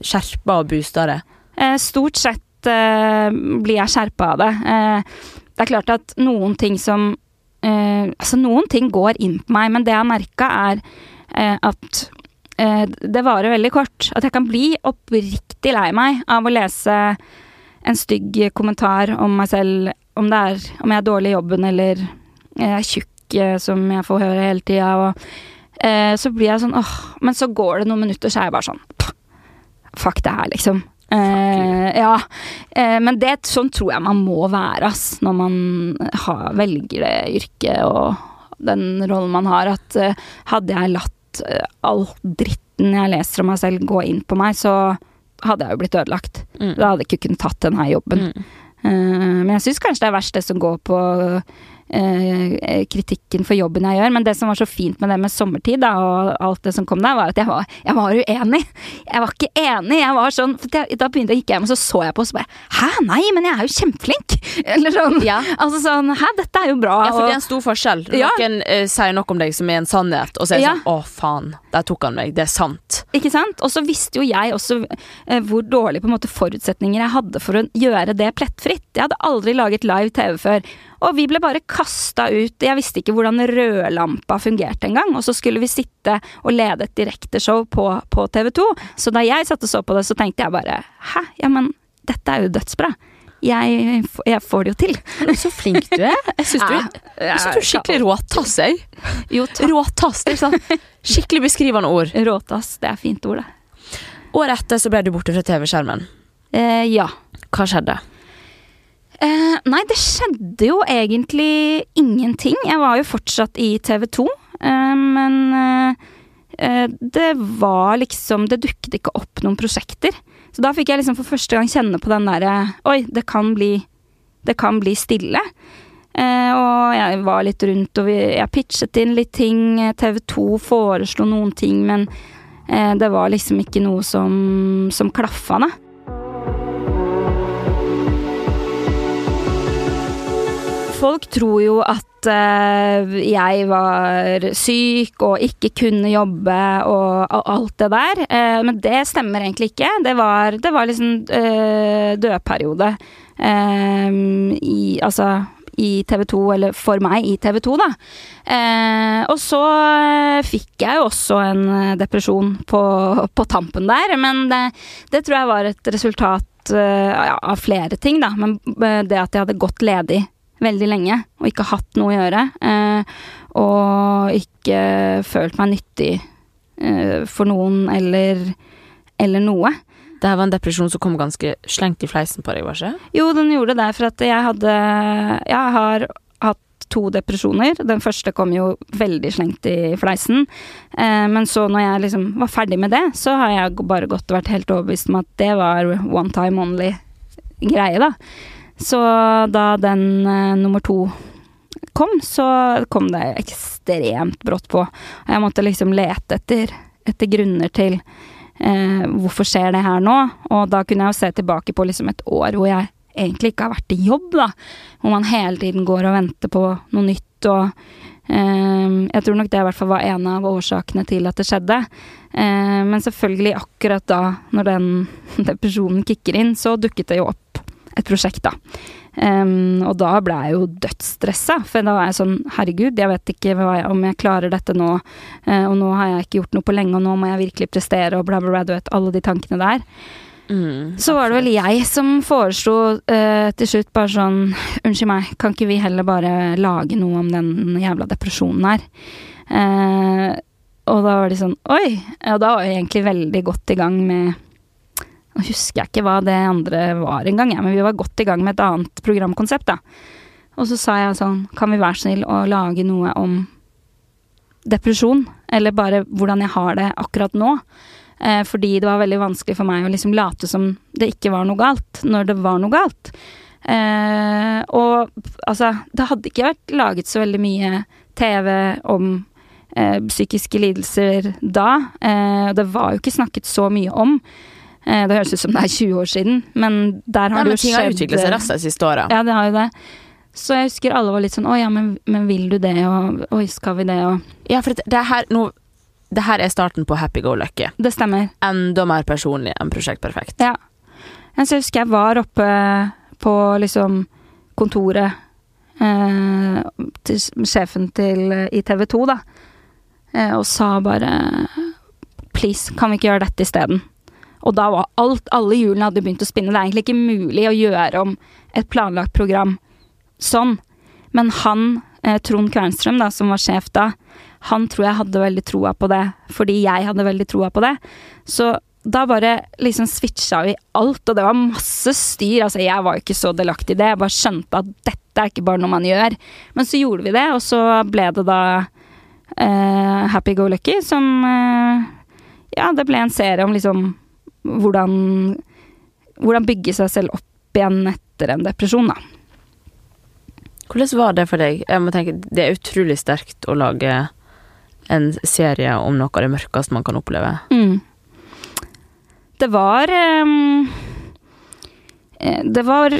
skjerpa og boosta det? Eh, stort sett eh, blir jeg skjerpa av det. Eh, det er klart at noen ting som eh, Altså, noen ting går inn på meg, men det jeg har merka, er eh, at eh, det varer veldig kort. At jeg kan bli oppriktig lei meg av å lese en stygg kommentar om meg selv, om det er om jeg er dårlig i jobben eller jeg er tjukk, eh, som jeg får høre hele tida, og eh, så blir jeg sånn åh, men så går det noen minutter, så er jeg bare sånn Fuck det her, liksom. Eh, ja. Eh, men det, sånn tror jeg man må være, ass, når man har, velger det yrket og den rollen man har. At eh, hadde jeg latt eh, all dritten jeg leser om meg selv, gå inn på meg, så hadde jeg jo blitt ødelagt. Mm. Da hadde jeg ikke kunnet tatt denne jobben. Mm. Uh, men jeg syns kanskje det er verst det som går på kritikken for jobben jeg gjør. Men det som var så fint med det med sommertid da, og alt det som kom der, var at jeg var, jeg var uenig. Jeg var ikke enig. Jeg var sånn, for jeg, Da begynte jeg gikk hjem og så så jeg på og så bare Hæ, nei, men jeg er jo kjempeflink! <laughs> Eller sånn. Ja. Altså sånn Hæ, dette er jo bra. Ja, for det er en stor forskjell. Ja. Noen uh, sier noe om deg som er en sannhet, og så er det Ja. sånn Å, faen, der tok han meg. Det er sant. Ikke sant? Og så visste jo jeg også uh, hvor dårlige på en måte forutsetninger jeg hadde for å gjøre det plettfritt. Jeg hadde aldri laget live TV før. Og vi ble bare kasta ut. Jeg visste ikke hvordan rødlampa fungerte engang. Og så skulle vi sitte og lede et direkteshow på, på TV 2. Så da jeg satt og så på det, så tenkte jeg bare hæ, ja men dette er jo dødsbra. Jeg, jeg får det jo til. <laughs> Så flink du er. Jeg syns du, Ja, du er skikkelig råtass, jeg. Jo. Råtass. Det er sånn skikkelig beskrivende ord. Råtass, det er fint ord, det. Året etter så ble du borte fra TV-skjermen. Eh, ja. Hva skjedde? Eh, nei, det skjedde jo egentlig ingenting. Jeg var jo fortsatt i TV 2, eh, men eh, eh, det var liksom Det dukket ikke opp noen prosjekter. Så da fikk jeg liksom for første gang kjenne på den derre Oi, det kan bli Det kan bli stille. Eh, og jeg var litt rundt, og vi, jeg pitchet inn litt ting. TV 2 foreslo noen ting, men eh, det var liksom ikke noe som, som klaffa, da. Folk tror jo at eh, jeg var syk og ikke kunne jobbe og, alt det der, eh, men det stemmer egentlig ikke. Det var, det var liksom uh, dødperiode. eh, i, altså i TV 2, eller for meg i TV 2, da. Eh, og så eh, fikk jeg jo også en eh, depresjon på, på tampen der, men det, det, tror jeg var et resultat eh, av flere ting, da. Men eh, det at jeg hadde gått ledig veldig lenge og ikke hatt noe å gjøre, eh, og ikke følt meg nyttig for noen eller, eller noe. Det her var en depresjon som kom ganske slengt i fleisen på deg, var ikke Jo, den gjorde det, for at jeg hadde Jeg har hatt to depresjoner. Den første kom jo veldig slengt i fleisen. Eh, men så når jeg liksom var ferdig med det, så har jeg bare gått og vært helt overbevist om at det var one time only greie, da. Så da den eh, nummer to kom, så kom det ekstremt brått på. Og jeg måtte liksom lete etter, etter grunner til eh, hvorfor skjer det her nå? Og da kunne jeg jo se tilbake på liksom et år hvor jeg egentlig ikke har vært i jobb, da. Hvor man hele tiden går og venter på noe nytt og eh, Jeg tror nok det i hvert fall var en av årsakene til at det skjedde. Eh, men selvfølgelig, akkurat da, når den <laughs> depresjonen kicker inn, så dukket det jo opp et prosjekt, da. Um, og da ble jeg jo dødsstressa, for da var jeg sånn herregud, jeg vet ikke jeg, om jeg klarer dette nå, uh, og nå har jeg ikke gjort noe på lenge, og nå må jeg virkelig prestere, og bla, bla, bla, du vet, alle de tankene der. Mm, så var det vel jeg som foreslo uh, til slutt bare sånn Unnskyld meg, kan ikke vi heller bare lage noe om den jævla depresjonen her? Uh, og da var de sånn Oi! Og da var jeg egentlig veldig godt i gang med nå husker jeg ikke hva det andre var engang, ja, men vi var godt i gang med et annet programkonsept, da. Og så sa jeg sånn, kan vi være snill å lage noe om depresjon? Eller bare hvordan jeg har det akkurat nå? Eh, fordi det var veldig vanskelig for meg å liksom late som det ikke var noe galt, når det var noe galt. Eh, og altså, det hadde ikke vært laget så veldig mye TV om eh, psykiske lidelser da. Eh, det var jo ikke snakket så mye om. Eh, det høres ut som det er 20 år siden, men der har ja, det jo skjedd Ting har utviklet seg raskt de siste åra. Ja, det har jo det. Så jeg husker alle var litt sånn Å ja, men, men vil du det, og oi, skal vi det, og Ja, for det, det her nå det her er starten på Happy Go Lucky. Det stemmer. Enda mer personlig enn Prosjekt Perfekt. Ja. Så jeg husker jeg var oppe på liksom kontoret eh, til sjefen til i TV 2, da, eh, og sa bare Please, kan vi ikke gjøre dette isteden? Og da var alt, alle hjulene hadde begynt å spinne. Det er egentlig ikke mulig å gjøre om et planlagt program sånn. Men han, eh, Trond Kvernstrøm, da, som var sjef da, han tror jeg hadde veldig troa på det, fordi jeg hadde veldig troa på det. Så da bare liksom switcha vi alt, og det var masse styr. Altså, jeg var jo ikke så delaktig i det, jeg bare skjønte at dette er ikke bare noe man gjør. Men så gjorde vi det, og så ble det da eh, Happy Go Lucky, som eh, Ja, det ble en serie om liksom hvordan, hvordan bygge seg selv opp igjen etter en depresjon, da. Hvordan var det for deg? Jeg må tenke, Det er utrolig sterkt å lage en serie om noe av det mørkeste man kan oppleve. Mm. Det var um, Det var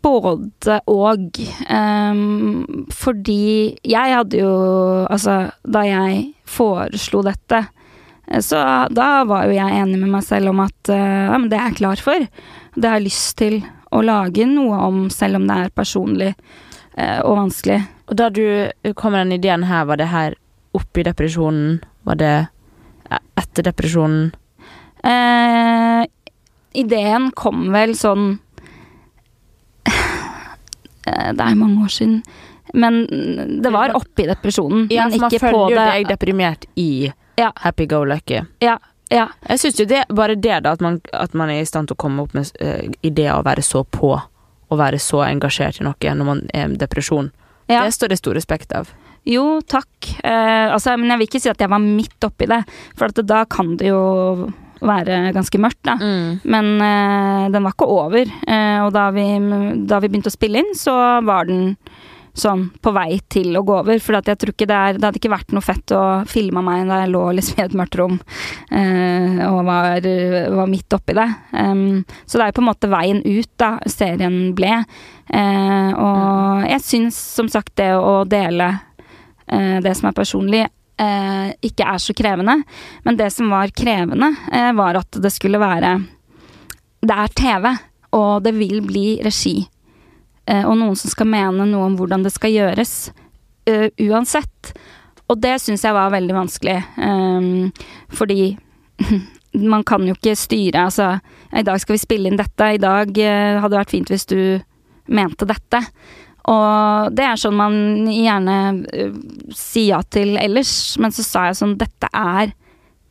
både og. Um, fordi jeg hadde jo Altså, da jeg foreslo dette, så da var jo jeg enig med meg selv om at ja, men det er jeg klar for. Det har jeg lyst til å lage noe om, selv om det er personlig eh, og vanskelig. Og da du kom med den ideen her, var det her oppi depresjonen? Var det etter depresjonen? Eh, ideen kom vel sånn Det er mange år siden. Men det var oppi depresjonen. Ja, for man føler jo deg deprimert i ja. Happy go lucky. Ja, ja. Jeg syns jo det, bare det, da, at man, at man, er i stand til å komme opp med uh, ideer og være så på, og være så engasjert i noe når man er i depresjon, ja. det står det stor respekt av. Jo, takk. Uh, altså, men jeg vil ikke si at jeg var midt oppi det, for da kan det jo være ganske mørkt, da. Mm. Men uh, den var ikke over. og da vi, da vi begynte å spille inn, så var den sånn på vei til å gå over. For jeg tror ikke det er Det hadde ikke vært noe fett å filme meg da jeg lå liksom i et mørkt rom uh, og var, var, midt oppi det. Um, så det er jo på en måte veien ut da serien ble. Uh, og jeg syns som sagt det å dele uh, det som er personlig, ikke er så krevende. Men det som var krevende, var at det skulle være Det er TV, og det vil bli regi eh, og noen som skal mene noe om hvordan det skal gjøres, uh, uansett. Og det syns jeg var veldig vanskelig, um, fordi <laughs> man kan jo ikke styre Altså, i dag skal vi spille inn dette, i dag uh, hadde det vært fint hvis du mente dette. Og det er sånn man gjerne uh, sier ja til ellers, men så sa jeg sånn Dette er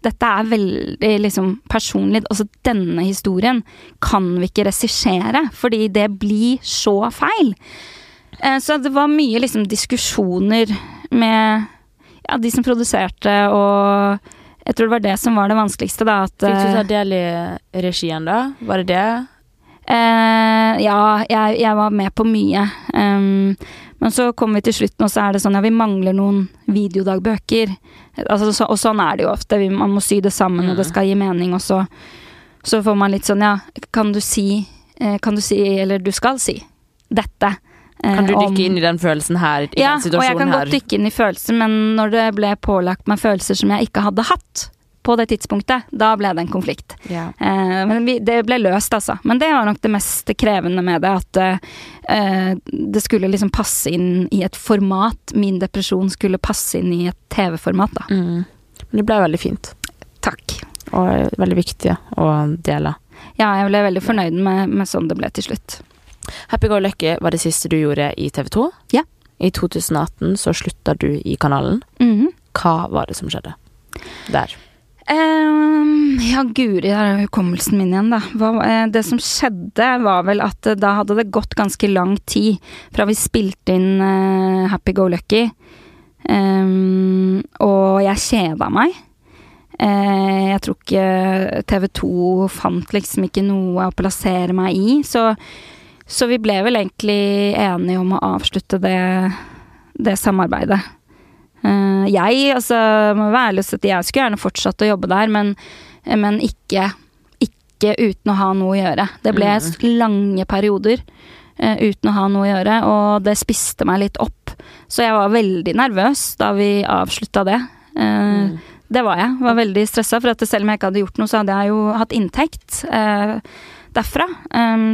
dette er veldig liksom personlig. Altså, denne historien kan vi ikke regissere, fordi det blir så feil. Eh, så det var mye liksom diskusjoner med ja, de som produserte, og jeg tror det var det som var det vanskeligste, da. At, Fikk du ta eh, del i regien, da? Var det det? Eh, ja, jeg, jeg var med på mye. Um, men så kommer vi til slutten, og så er det sånn ja, vi mangler noen videodagbøker. Altså, så, og sånn er det jo ofte. Man må sy det sammen, og det skal gi mening, og så, så får man litt sånn ja, kan du si eh, Kan du si, eller du skal si, dette. eh, Kan du dykke inn i den følelsen her, i ja, og jeg kan her? godt dykke inn i følelser, men når det ble pålagt meg følelser som jeg ikke hadde hatt på det tidspunktet, da ble det en konflikt. Ja. Eh, men vi, det ble løst, altså. Men det var nok det mest krevende med det, at eh, det skulle liksom passe inn i et format. Min depresjon skulle passe inn i et TV-format, da. Mm. Men det ble veldig fint, Takk. og veldig viktig å dele. Ja, jeg ble veldig fornøyd med, med sånn det ble til slutt. Happy Go Lucky var det siste du gjorde i TV 2. Ja. I 2018 så slutta du i kanalen. Mhm. Hva var det som skjedde der? Ehm, ja, guri, der er hukommelsen min igjen, da. Hva, eh, det som skjedde, var vel at eh, da hadde det gått ganske lang tid fra vi spilte inn uh, Happy Go Lucky, um, og jeg kjeda meg. Uh, jeg tror ikke TV 2 fant liksom ikke noe å plassere meg i, så, så vi ble vel egentlig enige om å avslutte det, det samarbeidet. Eh, jeg, altså, må være ærlig og si at jeg skulle gjerne fortsatt å jobbe der, men, men ikke, ikke uten å ha noe å gjøre. Det ble lange perioder eh, uten å ha noe å gjøre, og det spiste meg litt opp. Så jeg var veldig nervøs da vi avslutta det. Mm. Det var jeg. Var veldig stressa, for at selv om jeg ikke hadde gjort noe, så hadde jeg jo hatt inntekt eh, derfra.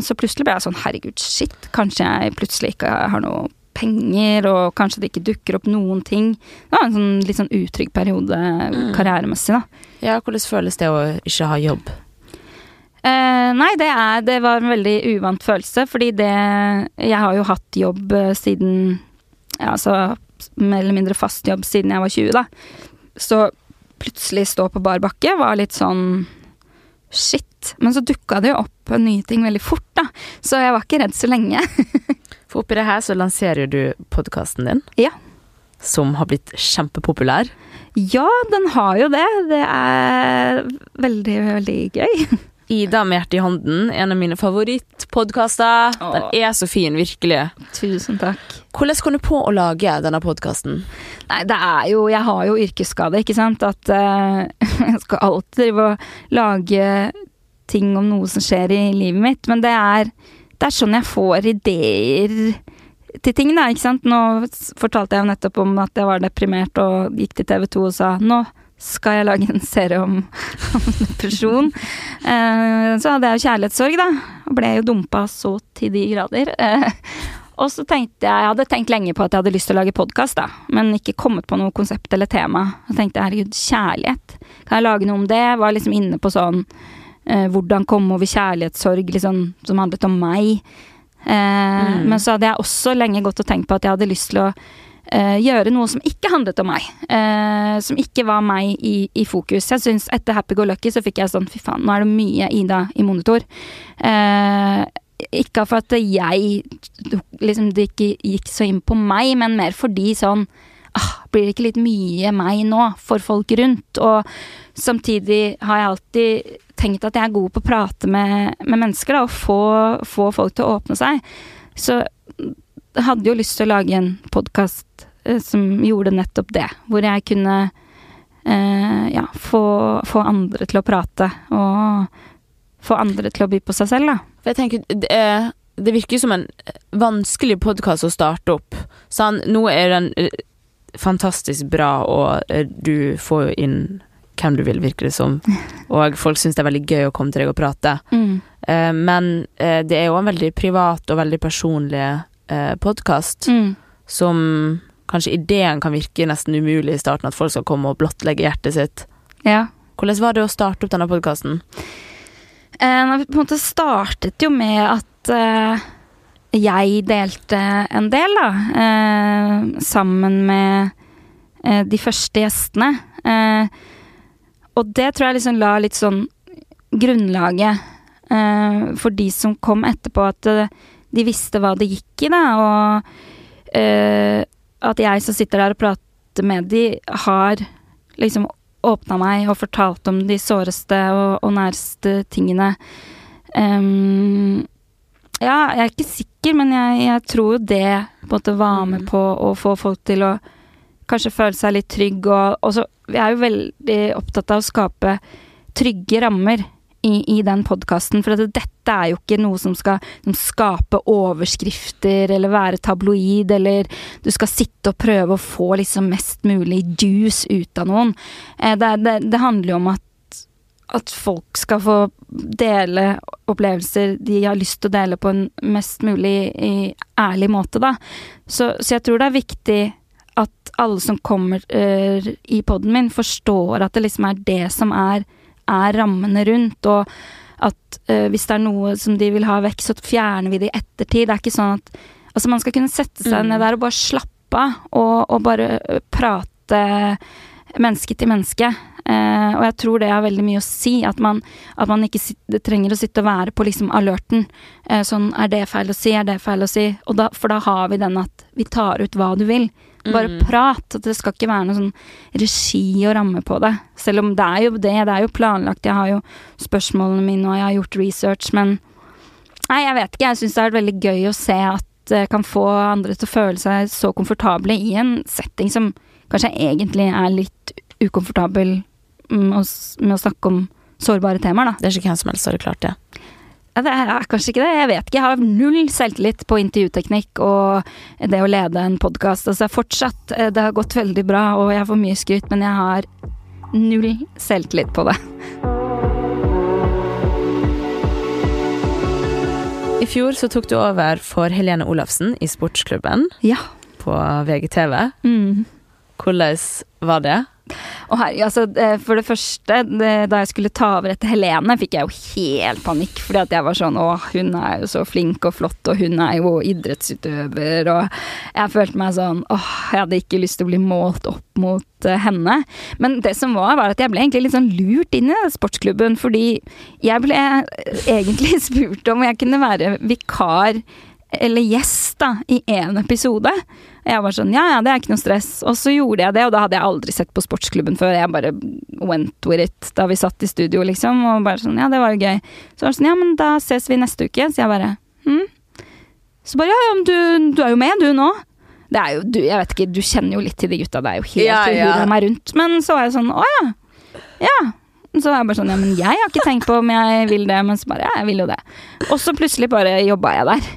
Så plutselig ble jeg sånn herregud, shit, kanskje jeg plutselig ikke har noe penger, og kanskje det ikke dukker opp noen ting. Det var en sånn litt sånn utrygg periode karrieremessig, da. Ja, hvordan føles det å ikke ha jobb? Eh, nei, det, er, det var en veldig uvant følelse, fordi det Jeg har jo hatt jobb eh, siden Ja, altså mer eller mindre fast jobb siden jeg var 20, da. Så plutselig stå på bar bakke var litt sånn Shit. Men så dukka det jo opp nye ting veldig fort, da. Så jeg var ikke redd så lenge. <laughs> For oppi det her så lanserer du podkasten din, Ja. som har blitt kjempepopulær. Ja, den har jo det. Det er veldig, veldig gøy. <laughs> Ida med hjertet i hånden, en av mine favorittpodkaster. Den er så fin, virkelig. Tusen takk. Hvordan kom du på å lage denne podkasten? Nei, det er jo Jeg har jo yrkesskade, ikke sant. At uh, <laughs> jeg skal alltid drive og lage ting om noe som skjer i livet mitt. Men det er, det er sånn jeg får ideer til ting, da. Ikke sant. Nå fortalte jeg jo nettopp om at jeg var deprimert og gikk til TV 2 og sa nå skal jeg lage en serie om, <laughs> om depresjon. Uh, så hadde jeg jo kjærlighetssorg, da. Og ble jo dumpa så til de grader. Uh, og så tenkte jeg Jeg hadde tenkt lenge på at jeg hadde lyst til å lage podkast, da. Men ikke kommet på noe konsept eller tema. Så tenkte herregud, kjærlighet. Kan jeg lage noe om det? Var liksom inne på sånn eh, hvordan komme over kjærlighetssorg, liksom, som handlet om meg. Eh, Men så hadde jeg også lenge gått og tenkt på at jeg hadde lyst til å eh, gjøre noe som ikke handlet om meg. eh, som ikke var meg i, i fokus. Jeg synes Etter Happy Go Lucky så fikk jeg sånn fy faen, nå er det mye Ida i monitor. Eh, ikke for at jeg liksom det ikke gikk så inn på meg, men mer fordi sånn ah, Blir det ikke litt mye meg nå for folk rundt? Og samtidig har jeg alltid tenkt at jeg er god på å prate med, med mennesker, da, og få, få folk til å åpne seg. Så jeg hadde jo lyst til å lage en podkast eh, som gjorde nettopp det. Hvor jeg kunne eh, ja, få, få andre til å prate, og få andre til å by på seg selv, da. For jeg tenker, det, er, det virker som en vanskelig podkast å starte opp. Sånn, nå er den eh, fantastisk bra, og eh, du får jo inn hvem du vil, virker det som. Og folk syns det er veldig gøy å komme til deg og prate. Mm. Eh, men eh, det er jo en veldig privat og veldig personlig eh, podkast, Mm. som kanskje ideen kan virke nesten umulig i starten, at folk skal komme og blottlegge hjertet sitt. Ja. Hvordan var det å starte opp denne podkasten? Eh, på en måte startet jo med at eh, jeg delte en del, da. Eh, sammen med eh, de første gjestene. Eh, og det tror jeg liksom la litt sånn grunnlaget eh, for de som kom etterpå, at eh, de visste hva det gikk i, da. Og eh, at jeg som sitter der og prater med de, har liksom åpna meg og fortalt om de såreste og, og næreste tingene. Um, ja, jeg er ikke sikker, men jeg, jeg tror jo det på en måte var med Mm. på å få folk til å kanskje føle seg litt trygg, og, og så Vi er jo veldig opptatt av å skape trygge rammer i, i den podkasten, for at dette er jo ikke noe som skal som skape overskrifter eller være tabloid, eller du skal sitte og prøve å få liksom mest mulig juice ut av noen. Eh, det, det, det handler jo om at at folk skal få dele opplevelser de har lyst til å dele på en mest mulig ærlig måte, da. Så, så jeg tror det er viktig at alle som kommer uh, i poden min, forstår at det liksom er det som er, er rammene rundt, og at uh, hvis det er noe som de vil ha vekk, så fjerner vi det i ettertid. Det er ikke sånn at Altså, man skal kunne sette seg Mm. ned der og bare slappe av, og, og bare eh, prate menneske til menneske. Uh, og jeg tror det har veldig mye å si, at man, at man ikke sit, trenger å sitte og være på liksom alerten. Sånn, er det feil å si, er det feil å si? Og da, for da har vi den at vi tar ut hva du vil. Bare Mm. prat. At det skal ikke være noe sånn regi og ramme på det. Selv om det er jo det, det er jo planlagt. Jeg har jo spørsmålene mine, og jeg har gjort research, men Nei, jeg vet ikke. Jeg syns det er veldig gøy å se at det kan få andre til å føle seg så komfortable i en setting som kanskje egentlig er litt ukomfortabel med å med å snakke om sårbare temaer, da. Det er ikke hvem som helst som hadde klart det. Ja, det er kanskje ikke det, jeg vet ikke. Jeg har null selvtillit på intervjuteknikk og det å lede en podkast. Altså fortsatt, eh, det har gått veldig bra, og jeg får mye skryt, men jeg har null selvtillit på det. I fjor så tok du over for Helene Olafsen i Sportsklubben Ja. på VGTV. Mm. Hvordan var det? Og her, altså, eh, for det første, da jeg skulle ta over etter Helene, fikk jeg jo helt panikk. Fordi at jeg var sånn Å, hun er jo så flink og flott, og hun er jo idrettsutøver, og jeg følte meg sånn Åh, jeg hadde ikke lyst til å bli målt opp mot eh, henne. Men det som var, var at jeg ble egentlig litt sånn lurt inn i sportsklubben, fordi jeg ble egentlig <laughs> spurt om jeg kunne være vikar eller gjest da, i én episode. Jeg var sånn, ja ja, det er ikke noe stress. Og så gjorde jeg det, og da hadde jeg aldri sett på sportsklubben før. Jeg bare went with it da vi satt i studio, liksom. Og bare sånn, ja, det var jo gøy. Så var det sånn, ja, men da ses vi neste uke. Så jeg bare, hm? Så bare, ja ja, men du, du er jo med, du nå. Det er jo, du, jeg vet ikke, du kjenner jo litt til de gutta, det er jo helt Ja, ja, meg rundt. Men så var jeg sånn, å ja. Ja. Så var jeg bare sånn, ja, men jeg har ikke tenkt på om jeg vil det, men så bare, ja, jeg vil jo det. Og så plutselig bare jobba jeg der.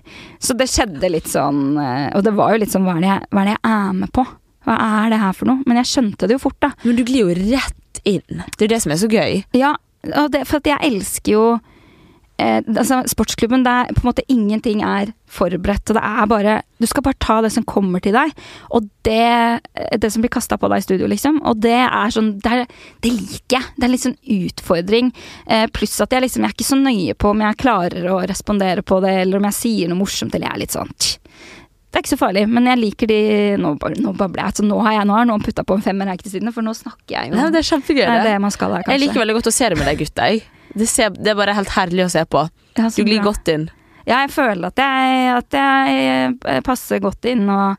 Så det skjedde litt sånn, eh, og det var jo litt sånn, hva er det jeg, hva er, det jeg er med på? Hva er det her for noe? Men jeg skjønte det jo fort, da. Men du glir jo rett inn. Det er det som er så gøy. Ja, det, for jeg elsker jo eh, altså Sportsklubben, det er på en måte ingenting er forberedt. Og det er bare Du skal bare ta det som kommer til deg. Og det, det som blir kasta på deg i studio, liksom. Og det er sånn Det, er, det liker jeg. Det er litt sånn utfordring. Eh, pluss at jeg liksom Jeg er ikke så nøye på om jeg klarer å respondere på det, eller om jeg sier noe morsomt, eller jeg er litt sånn. Det er ikke så farlig, men jeg liker de Nå, nå babler jeg. Altså, nå har jeg nå har noen putta på en femmer her siden, for nå snakker jeg jo. Nei, det er kjempegøy. det er Det. det man skal her. Jeg liker veldig godt å se det med deg gutta. Jeg. Det, ser, det er bare helt herlig å se på. Du glir godt inn. Ja, jeg føler at jeg, at jeg passer godt inn og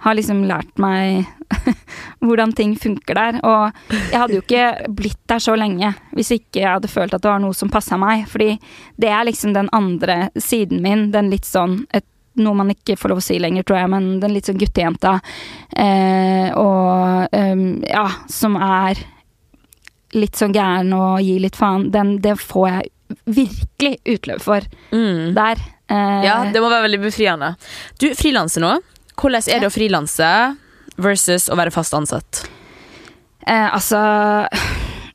har liksom lært meg <laughs> hvordan ting funker der. Og jeg hadde jo ikke blitt der så lenge hvis ikke jeg hadde følt at det var noe som passa meg. Fordi det er liksom den andre siden min, den litt sånn et, noe man ikke får lov å si lenger, tror jeg, men den litt sånn guttejenta. Eh, og um, ja, som er litt sånn gæren og gi litt faen. Den, det får jeg virkelig utløp for Mm. der. Eh, Ja, det må være veldig befriende. Du, frilanser nå. Hvordan er det å frilanse versus å være fast ansatt? eh, altså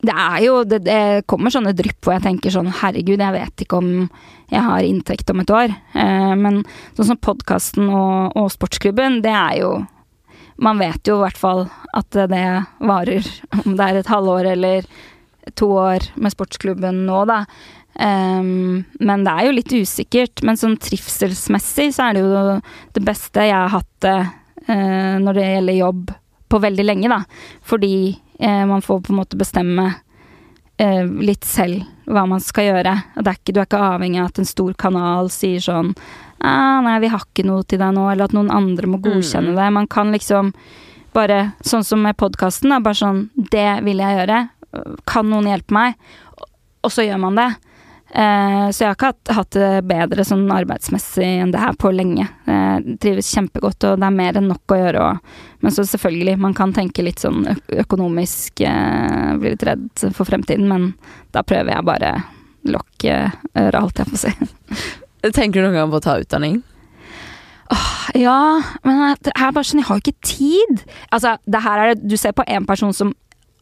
det er jo det, det kommer sånne drypp hvor jeg tenker sånn herregud, jeg vet ikke om jeg har inntekt om et år. Eh, men sånn som podkasten og, og, sportsklubben, det er jo Man vet jo i hvert fall at det varer, om det er et halvår eller to år med sportsklubben nå, da. Um, men det er jo litt usikkert. Men sånn trivselsmessig så er det jo det beste jeg har hatt det uh, når det gjelder jobb på veldig lenge, da. Fordi uh, man får på en måte bestemme uh, litt selv hva man skal gjøre. Og er ikke, du er ikke avhengig av at en stor kanal sier sånn ah, 'Nei, vi har ikke noe til deg nå', eller at noen andre må godkjenne mm. det. Man kan liksom bare, sånn som med podkasten, bare sånn 'Det vil jeg gjøre'. Kan noen hjelpe meg? Og så gjør man det. Eh, så jeg har ikke hatt, hatt, det bedre sånn arbeidsmessig enn det her på lenge. Jeg trives kjempegodt, og det er mer enn nok å gjøre Og, Men så selvfølgelig, man kan tenke litt sånn økonomisk, eh, bli litt redd for fremtiden, men da prøver jeg bare lokke øret, holdt jeg på å si. <laughs> Tenker du noen gang på å ta utdanning? Åh, ja, men det er bare sånn, jeg har jo ikke tid. Altså, det her er det Du ser på en person som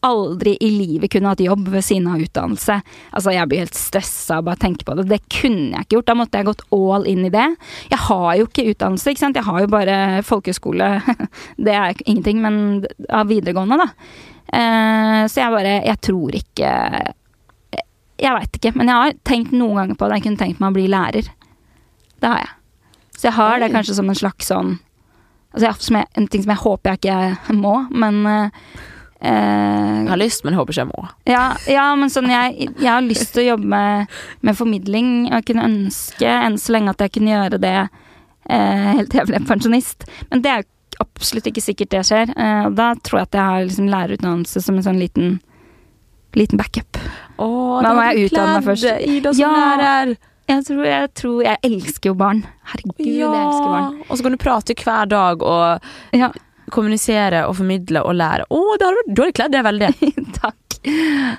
aldri i livet kunne hatt jobb ved siden av utdannelse. Altså, jeg blir helt stressa av bare å tenke på det. Det kunne jeg ikke gjort. Da måtte jeg gått all in i det. Jeg har jo ikke utdannelse, ikke sant. Jeg har jo bare folkehøyskole. <laughs> det er ingenting, men av videregående, da. Eh, så jeg bare Jeg tror ikke Jeg veit ikke, men jeg har tenkt noen ganger på det. Jeg kunne tenkt meg å bli lærer. Det har jeg. Så jeg har det kanskje som en slags sånn Altså, jeg, en ting som jeg håper jeg ikke <laughs> må, men uh, Eh, jeg har lyst, men håper ikke jeg må. Ja, ja men sånn jeg, jeg, har lyst til å jobbe med, med, formidling, og jeg kunne ønske enn så lenge at jeg kunne gjøre det eh, helt til jeg ble pensjonist. Men det er jo absolutt ikke sikkert det skjer. Eh, da tror jeg at jeg har liksom lærerutdannelse som en sånn liten, liten backup. Åh, da må jeg utdanne meg først. Ida som ja, lærer. Jeg tror, jeg tror Jeg elsker jo barn. Herregud, ja. jeg elsker barn. Og så kan du prate hver dag og ja kommunisere og formidle og lære. Å, oh, du har kledd deg veldig. <laughs> Takk.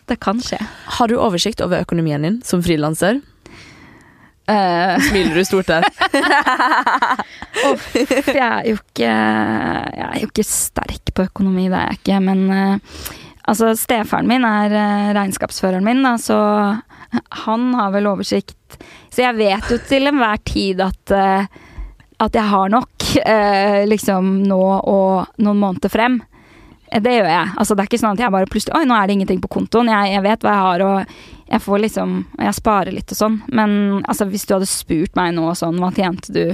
Det kan skje. Har du oversikt over økonomien din som frilanser? Uh, Smiler du stort der? <laughs> Uff, jeg er jo ikke Jeg er jo ikke sterk på økonomi, det er jeg ikke. Men uh, altså, stefaren min er uh, regnskapsføreren min, da, så han har vel oversikt. Så jeg vet jo til enhver tid at at jeg har nok eh, liksom nå og noen måneder frem. Eh, det gjør jeg. Altså, det er ikke sånn at jeg bare plutselig Oi, nå er det ingenting på kontoen. Jeg, jeg, vet hva jeg har, og jeg får liksom Jeg sparer litt og sånn. Men altså, hvis du hadde spurt meg nå sånn, hva tjente du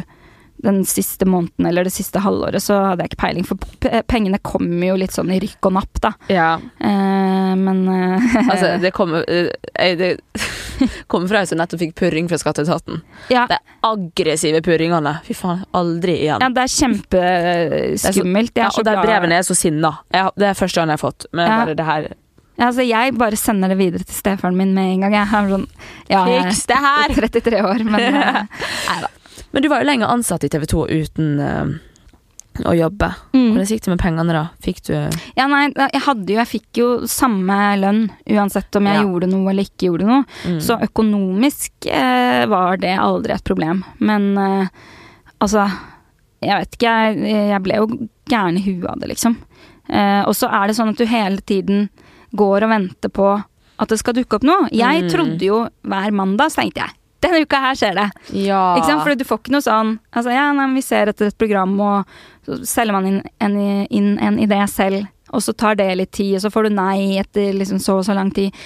den siste måneden eller det siste halvåret, så hadde jeg ikke peiling. For pengene kommer jo litt sånn i rykk og napp, da. Ja. Eh, men eh, Altså, <laughs> det kommer eh, Det <laughs> kommer fra ei som nettopp fikk purring fra skatteetaten. Ja. er aggressive purringene. Fy faen, aldri igjen. Ja, det er kjempeskummelt. Ja, og der brevene er så sinna. det er første gang jeg har fått. Men ja. bare det her ja, altså jeg bare sender det videre til stefaren min med en gang. Jeg er sånn ja, Fiks det her! <laughs> 33 år, men Nei da. Men du var jo lenge ansatt i TV 2 uten uh, å jobbe. Mm. Hvordan gikk det med pengene, da? Fikk du Ja, nei, jeg hadde jo Jeg fikk jo samme lønn uansett om jeg ja. gjorde noe eller ikke gjorde noe. Mm. Så økonomisk uh, var det aldri et problem. Men uh, altså Jeg vet ikke, jeg, jeg ble jo gæren i huet av det, liksom. Og så er det sånn at du hele tiden går og venter på at det skal dukke opp noe. Jeg mm. trodde jo hver mandag, så tenkte jeg denne uka her skjer det. Ja. Ikke sant? Fordi du får ikke noe sånn altså, ja, nei, Vi ser etter et program, og så selger man inn en, inn en idé selv, og så tar det litt tid, og så får du nei etter liksom så og så lang tid.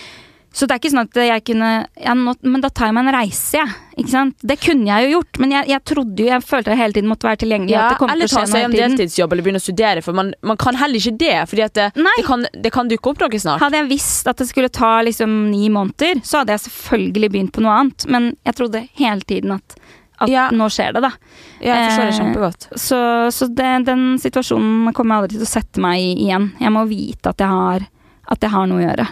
Så det er ikke sånn at jeg kunne ja, nå, Men da tar jeg meg en reise, jeg. Ikke sant? Det kunne jeg jo gjort, men jeg, jeg trodde jo Jeg følte jeg hele tiden måtte være tilgjengelig. Ja, eller ta seg en deltidsjobb eller begynne å studere, for man, man kan heller ikke det. Fordi det, det, kan, det, kan, dukke opp noe snart. Hadde jeg visst at det skulle ta liksom ni måneder, så hadde jeg selvfølgelig begynt på noe annet. Men jeg trodde hele tiden at, at ja. nå skjer det, da. Ja, jeg forstår det kjempegodt. Eh, så, så det, den situasjonen kommer jeg aldri til å sette meg i igjen. Jeg må vite at jeg har, at jeg har noe å gjøre.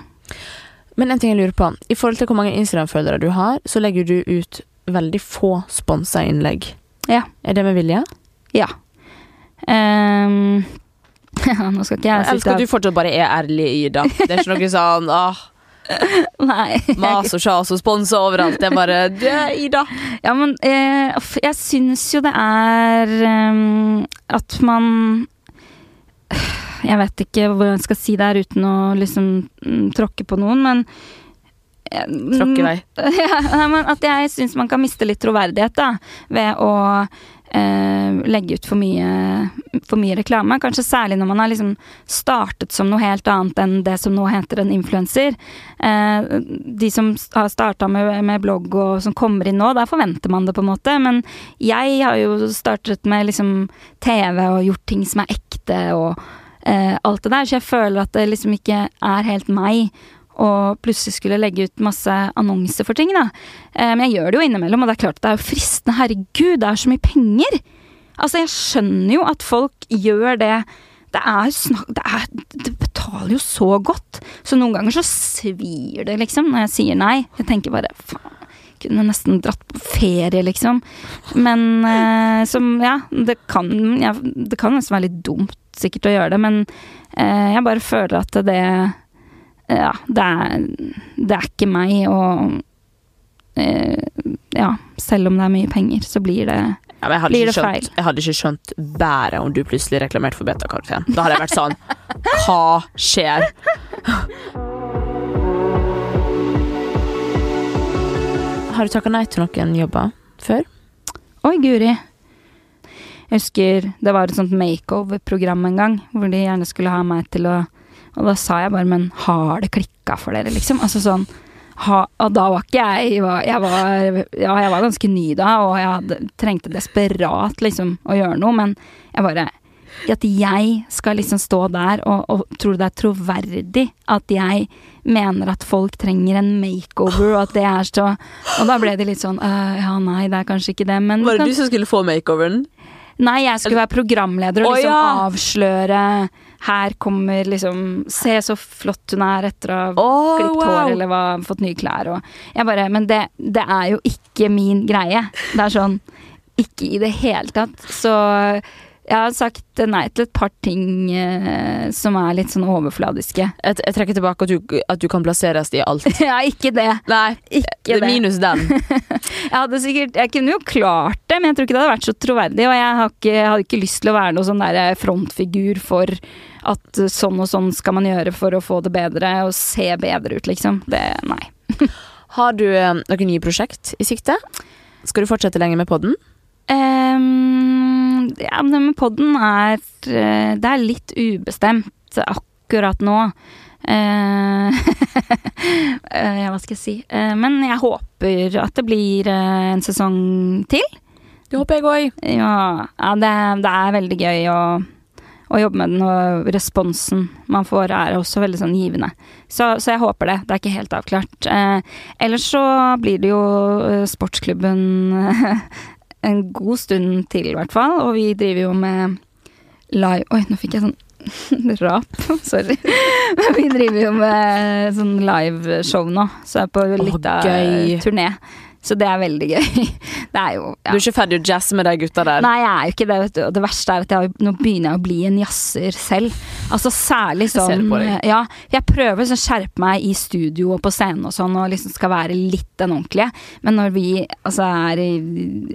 Men en ting jeg lurer på. I forhold til hvor mange Instagram-følgere du har, så legger du ut veldig få sponsa innlegg. Ja. Er det med vilje? Ja. Um, <laughs> ja, nå skal ikke jeg Jeg elsker at du fortsatt bare er ærlig, Ida. Det er ikke noe sånn <laughs> åh, <laughs> Nei. Mas og sjas og sponse overalt. Det er bare du, er Ida. Ja, men eh, jeg syns jo det er um, at man Jeg vet ikke hvordan jeg skal si det her uten å liksom mm, tråkke på noen, men Tråkke Tråkk vei. <laughs> ja, men at jeg syns man kan miste litt troverdighet da, ved å eh, legge ut for mye, for mye reklame. Kanskje særlig når man har liksom startet som noe helt annet enn det som nå heter en influenser. Eh, de som har starta med, med blogg og som kommer inn nå, der forventer man det, på en måte. Men jeg har jo startet med liksom TV og gjort ting som er ekte og eh, alt det der, så jeg føler at det liksom ikke er helt meg og plutselig skulle legge ut masse annonser for ting, da. Eh, Men jeg gjør det jo innimellom, og det er klart det er jo fristende. Herregud, det er så mye penger! Altså, jeg skjønner jo at folk gjør det. Det er, snak det, er, det betaler jo så godt. Så noen ganger så svir det, liksom, når jeg sier nei. Jeg tenker bare faen. Kunne nesten dratt på ferie, liksom. Men eh, som Ja, det kan, ja, det kan nesten være litt dumt sikkert å gjøre det, men eh, jeg bare føler at det ja, det er, det er ikke meg, og eh, ja, selv om det er mye penger, så blir det Ja, jeg, hadde skjønt, jeg hadde ikke skjønt bæret om du plutselig reklamerte for beta-karoten. Da hadde jeg vært sånn <laughs> Hva skjer? Har du takka nei til noen jobber før? Oi, guri. Jeg husker det var et sånt makeover-program en gang, hvor de gjerne skulle ha meg til å Og da sa jeg bare, men har det klikka for dere, liksom? Altså sånn ha, og da var ikke jeg jeg var, jeg var Ja, jeg var ganske ny da, og jeg hadde, trengte desperat liksom å gjøre noe, men jeg bare At jeg skal liksom stå der og, og tror det er troverdig at jeg mener at folk trenger en makeover, og at det er så Og da ble det litt sånn øh, Ja, nei, det er kanskje ikke det, men Var det kan- du som skulle få makeoveren? Nei, jeg skulle være programleder og liksom liksom ja. avsløre Her kommer liksom Se så flott hun er etter å ha Oh, klippet hår eller hva, fått nye klær og Jeg bare Men det, det er jo ikke min greie. Det er sånn Ikke i det hele tatt. Så jeg har sagt nei til et par ting eh, som er litt sånn overfladiske. Jeg, jeg trekker tilbake at du, at du kan plasseres i alt. <laughs> ja, ikke det. Nei, Ikke det det. minus den. <laughs> Jeg hadde sikkert Jeg kunne jo klart det, men jeg tror ikke det hadde vært så troverdig. Og jeg, har ikke, jeg hadde ikke lyst til å være noen sånn der frontfigur for at sånn og sånn skal man gjøre for å få det bedre og se bedre ut, liksom. Det Nei. <laughs> Har du eh, noen nye prosjekt i sikte? Skal du fortsette lenger med podden? Ehm, ja, men podden er eh, Det er litt ubestemt akkurat nå. <laughs> Uh, hva skal jeg si? Uh, men jeg håper at det blir en sesong til. Det håper jeg òg. Ja, ja det, det er veldig gøy å, å jobbe med den, og responsen man får er også veldig sånn givende. Så, så jeg håper det. Det er ikke helt avklart. Ellers så blir det jo sportsklubben <laughs> en god stund til, i hvert fall. Og vi driver jo med live Oi, nå fikk jeg sånn <laughs> rap. Sorry. Men vi driver jo med sånn liveshow nå, så jeg er på litt av turné. Så det er veldig gøy. <laughs> Det er jo Du er ikke ferdig å jazze med de gutta der? Nei, jeg er jo ikke det. vet du. Og det verste er at jeg, har- nå begynner jeg å bli en jazzer selv. Altså Særlig Jeg sånn det deg. Ja, jeg prøver å skjerpe meg i studio og på scenen og sånn, og liksom skal være litt den ordentlige. Men når vi altså er i,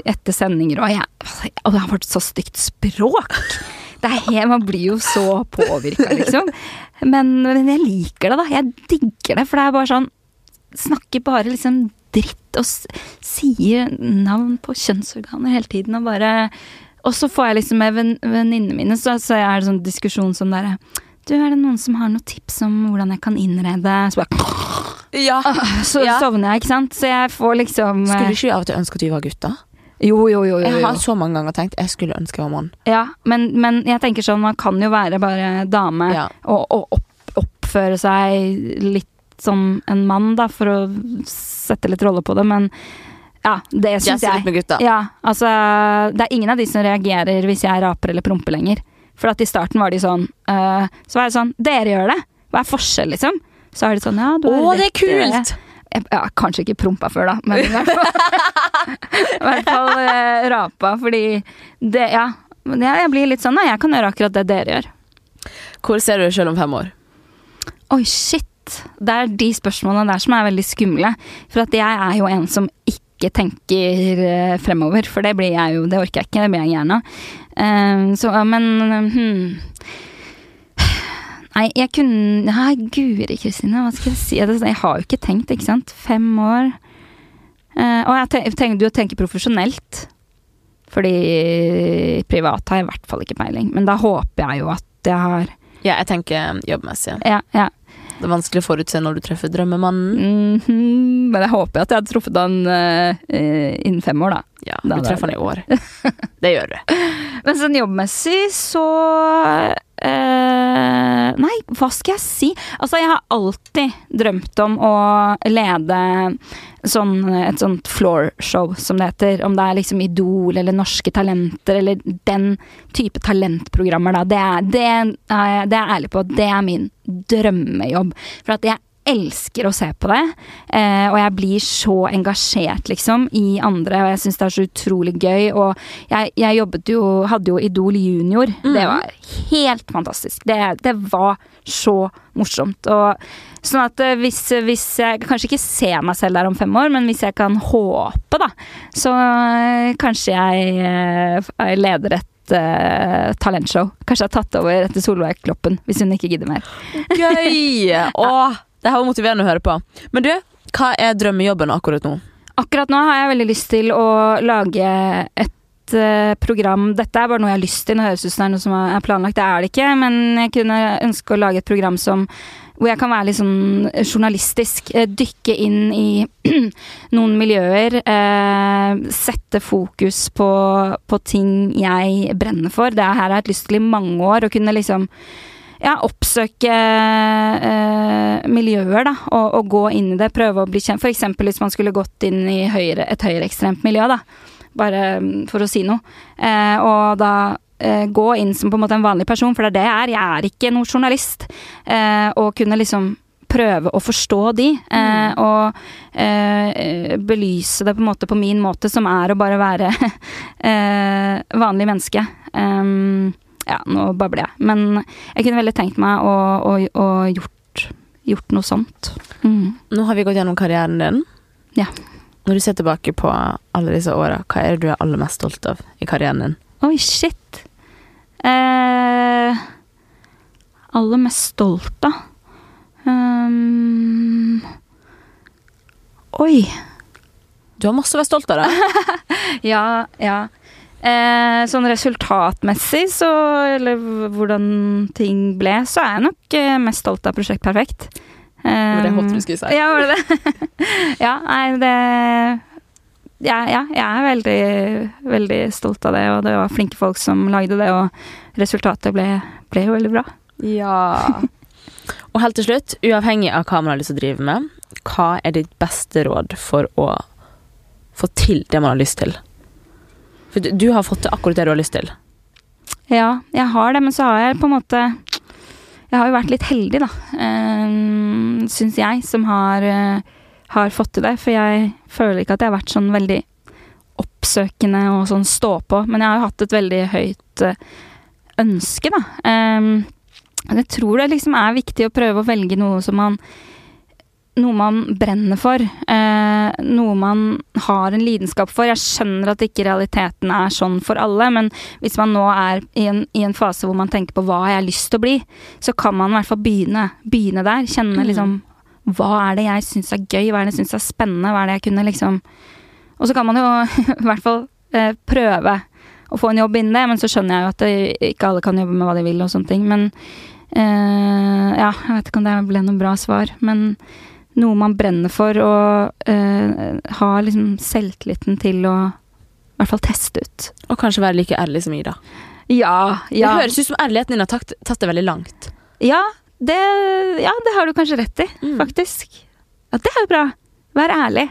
etter sendinger og jeg, og jeg har fått så stygt språk det er helt, Man blir jo så påvirka, liksom. Men, men jeg liker det, da. Jeg digger det, for det er bare sånn Snakker bare liksom dritt og sier navn på kjønnsorganer hele tiden og bare Og så får jeg liksom med venn- venninnene mine, så, så er det sånn diskusjon som derre Du, er det noen som har noen tips om hvordan jeg kan innrede Så bare Ja. <laughs> Så Ja. sovner jeg, ikke sant? Så jeg får liksom eh, Skulle ikke du av og til ønske at vi var gutter? Jo, jo, jo. jo, Jeg har så mange ganger tenkt jeg skulle ønske jeg var mann. Ja, men, men jeg tenker sånn, man kan jo være bare dame Ja. og, og opp, oppføre seg litt som en mann, da, for å sette litt rolle på det, men ja, det syns litt jeg. med gutta. Ja, altså, det er ingen av de som reagerer hvis jeg raper eller promper lenger. For at i starten var de sånn uh, Så var jeg sånn Dere gjør det! Hva er forskjell, liksom? Så er de sånn Ja, du har Å, det er kult! Jeg, ja, kanskje ikke prompa før, da, men i hvert fall, <laughs> i hvert fall uh, rapa, fordi det Ja. Men jeg, jeg blir litt sånn, nei, jeg kan gjøre akkurat det dere gjør. Hvor ser du deg selv om fem år? Oi, shit. Det er de spørsmålene der som er veldig skumle. For at jeg er jo en som ikke tenker eh, fremover, for det blir jeg jo, det orker jeg ikke, det blir jeg gjerne Uh, så, men hmm. Nei, jeg kunne Nei, guri Kristine, hva skal jeg si? Jeg har jo ikke tenkt, ikke sant. Fem år. Uh, og jeg tenker, du tenker profesjonelt. Fordi privat har jeg i hvert fall ikke peiling. Men da håper jeg jo at jeg har Ja, jeg tenker jobbmessig. Ja, ja. Det er vanskelig å forutse når du treffer drømmemannen. Mhm, men jeg håper at jeg hadde truffet han eh, innen fem år, da. Ja, du er treffer han i år. <laughs> Det gjør du. Men sånn jobbmessig så eh, Nei, hva skal jeg si? Altså, jeg har alltid drømt om å lede sånn, et sånt floor-show, som det heter. Om det er liksom Idol eller Norske Talenter eller den type talentprogrammer, da. Det er, det, er, det er jeg ærlig på. Det er min drømmejobb. For at jeg elsker å se på det, eh, og jeg blir så engasjert, liksom, i andre, og jeg syns det er så utrolig gøy. Og jeg, jeg jobbet jo, hadde jo Idol junior. Det var helt fantastisk. Det, det var så morsomt. Og sånn at eh, hvis, hvis jeg Kanskje ikke ser meg selv der om fem år, men hvis jeg kan håpe, da, så eh, kanskje jeg eh, leder et talentshow. Kanskje jeg har tatt over etter Solveig Kloppen, hvis hun ikke gidder mer. Gøy! <laughs> Åh, det her var motiverende å høre på. Men du, hva er drømmejobben akkurat nå? Akkurat nå har jeg veldig lyst til å lage et eh, program Dette er bare noe jeg har lyst til. Nå høres ut som det er noe som er planlagt, det er det ikke. Men jeg kunne ønske å lage et program som hvor jeg kan være litt sånn journalistisk. eh, Dykke inn i <clears throat> noen miljøer. Eh, sette fokus på, på ting jeg brenner for. Det her har jeg hatt lyst til i mange år. Å kunne liksom ja, oppsøke eh, miljøer, da, og, og gå inn i det. Prøve å bli kjent. Eksempel hvis man skulle gått inn i høyre, et høyreekstremt miljø, da. Bare mm, for å si noe. Eh, og da eh, gå inn som på en måte en vanlig person, for det er det jeg er. Jeg er ikke noen journalist. Eh, og kunne liksom prøve å forstå de, eh, og eh, belyse det på en måte på min måte, som er å bare være <laughs> eh, vanlig menneske. Um, ja, nå babler jeg. Men jeg kunne veldig tenkt meg å, å, å gjort, gjort noe sånt. Mm. Nå har vi gått gjennom karrieren din. Ja. Når du ser tilbake på alle disse åra, hva er det du er aller mest stolt av i karrieren din? Oi, shit. Eh, aller mest stolt av um, Oi. Du har masse å være stolt av, da. <laughs> Ja, ja. Eh, sånn resultatmessig, så Eller hvordan ting ble, så er jeg nok eh, mest stolt av Prosjekt Perfekt. var det Um, hot du skulle si. Ja, var det det? <laughs> ja, nei, det ja, ja, jeg er veldig, veldig stolt av det, og det var flinke folk som lagde det, og resultatet ble, ble jo veldig bra. Ja. <laughs> Og helt til slutt, uavhengig av hva man har lyst til å drive med, hva er ditt beste råd for å få til det man har lyst til? For du, har fått akkurat det du har lyst til. Ja, jeg har det, men så har jeg på en måte Jeg har jo vært litt heldig, da. Uh, Syns jeg, som har, uh, har fått til det. For jeg føler ikke at jeg har vært sånn veldig oppsøkende og sånn stå på. Men jeg har jo hatt et veldig høyt uh, ønske, da. Um, jeg tror det liksom er viktig å prøve å velge noe som man noe man brenner for. Eh, noe man har en lidenskap for. Jeg skjønner at ikke realiteten er sånn for alle, men hvis man nå er i en, i en fase hvor man tenker på hva jeg har lyst til å bli, så kan man i hvert fall begynne, begynne der. Kjenne liksom hva er det jeg syns er gøy, hva er det jeg syns er spennende, hva er det jeg kunne liksom Og så kan man jo <laughs> i hvert fall eh, prøve å få en jobb innen det, men så skjønner jeg jo at det, ikke alle kan jobbe med hva de vil og sånne ting. Men eh, ja, jeg vet ikke om det ble noe bra svar, men noe man brenner for, og eh, har liksom selvtilliten til å i hvert fall teste ut. Og kanskje være like ærlig som Ida. Ja, Det høres ut som ærligheten din har tatt, tatt det veldig langt. Ja det, ja, det har du kanskje rett i, Mm. faktisk. Ja, det er jo bra. Vær ærlig.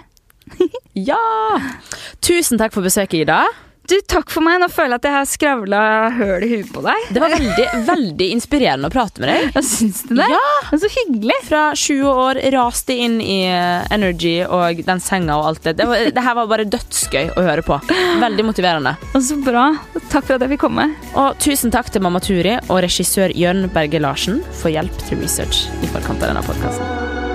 <laughs> Ja! Tusen takk for besøket, Ida. Du, takk for meg. Nå føler jeg at jeg har skravla høl i huet på deg. Det var veldig, veldig inspirerende å prate med deg. Ja, syns du det? Ja. Det Så hyggelig. Fra 20 år raste inn i eh, Energy og den senga og alt det. Det, var, det her var bare dødsgøy å høre på. Veldig motiverende. Og så bra. Takk for at jeg fikk komme. Og tusen takk til Mamma Turi og regissør Jørn Berge Larsen for hjelp til research i forkant av denne podkasten.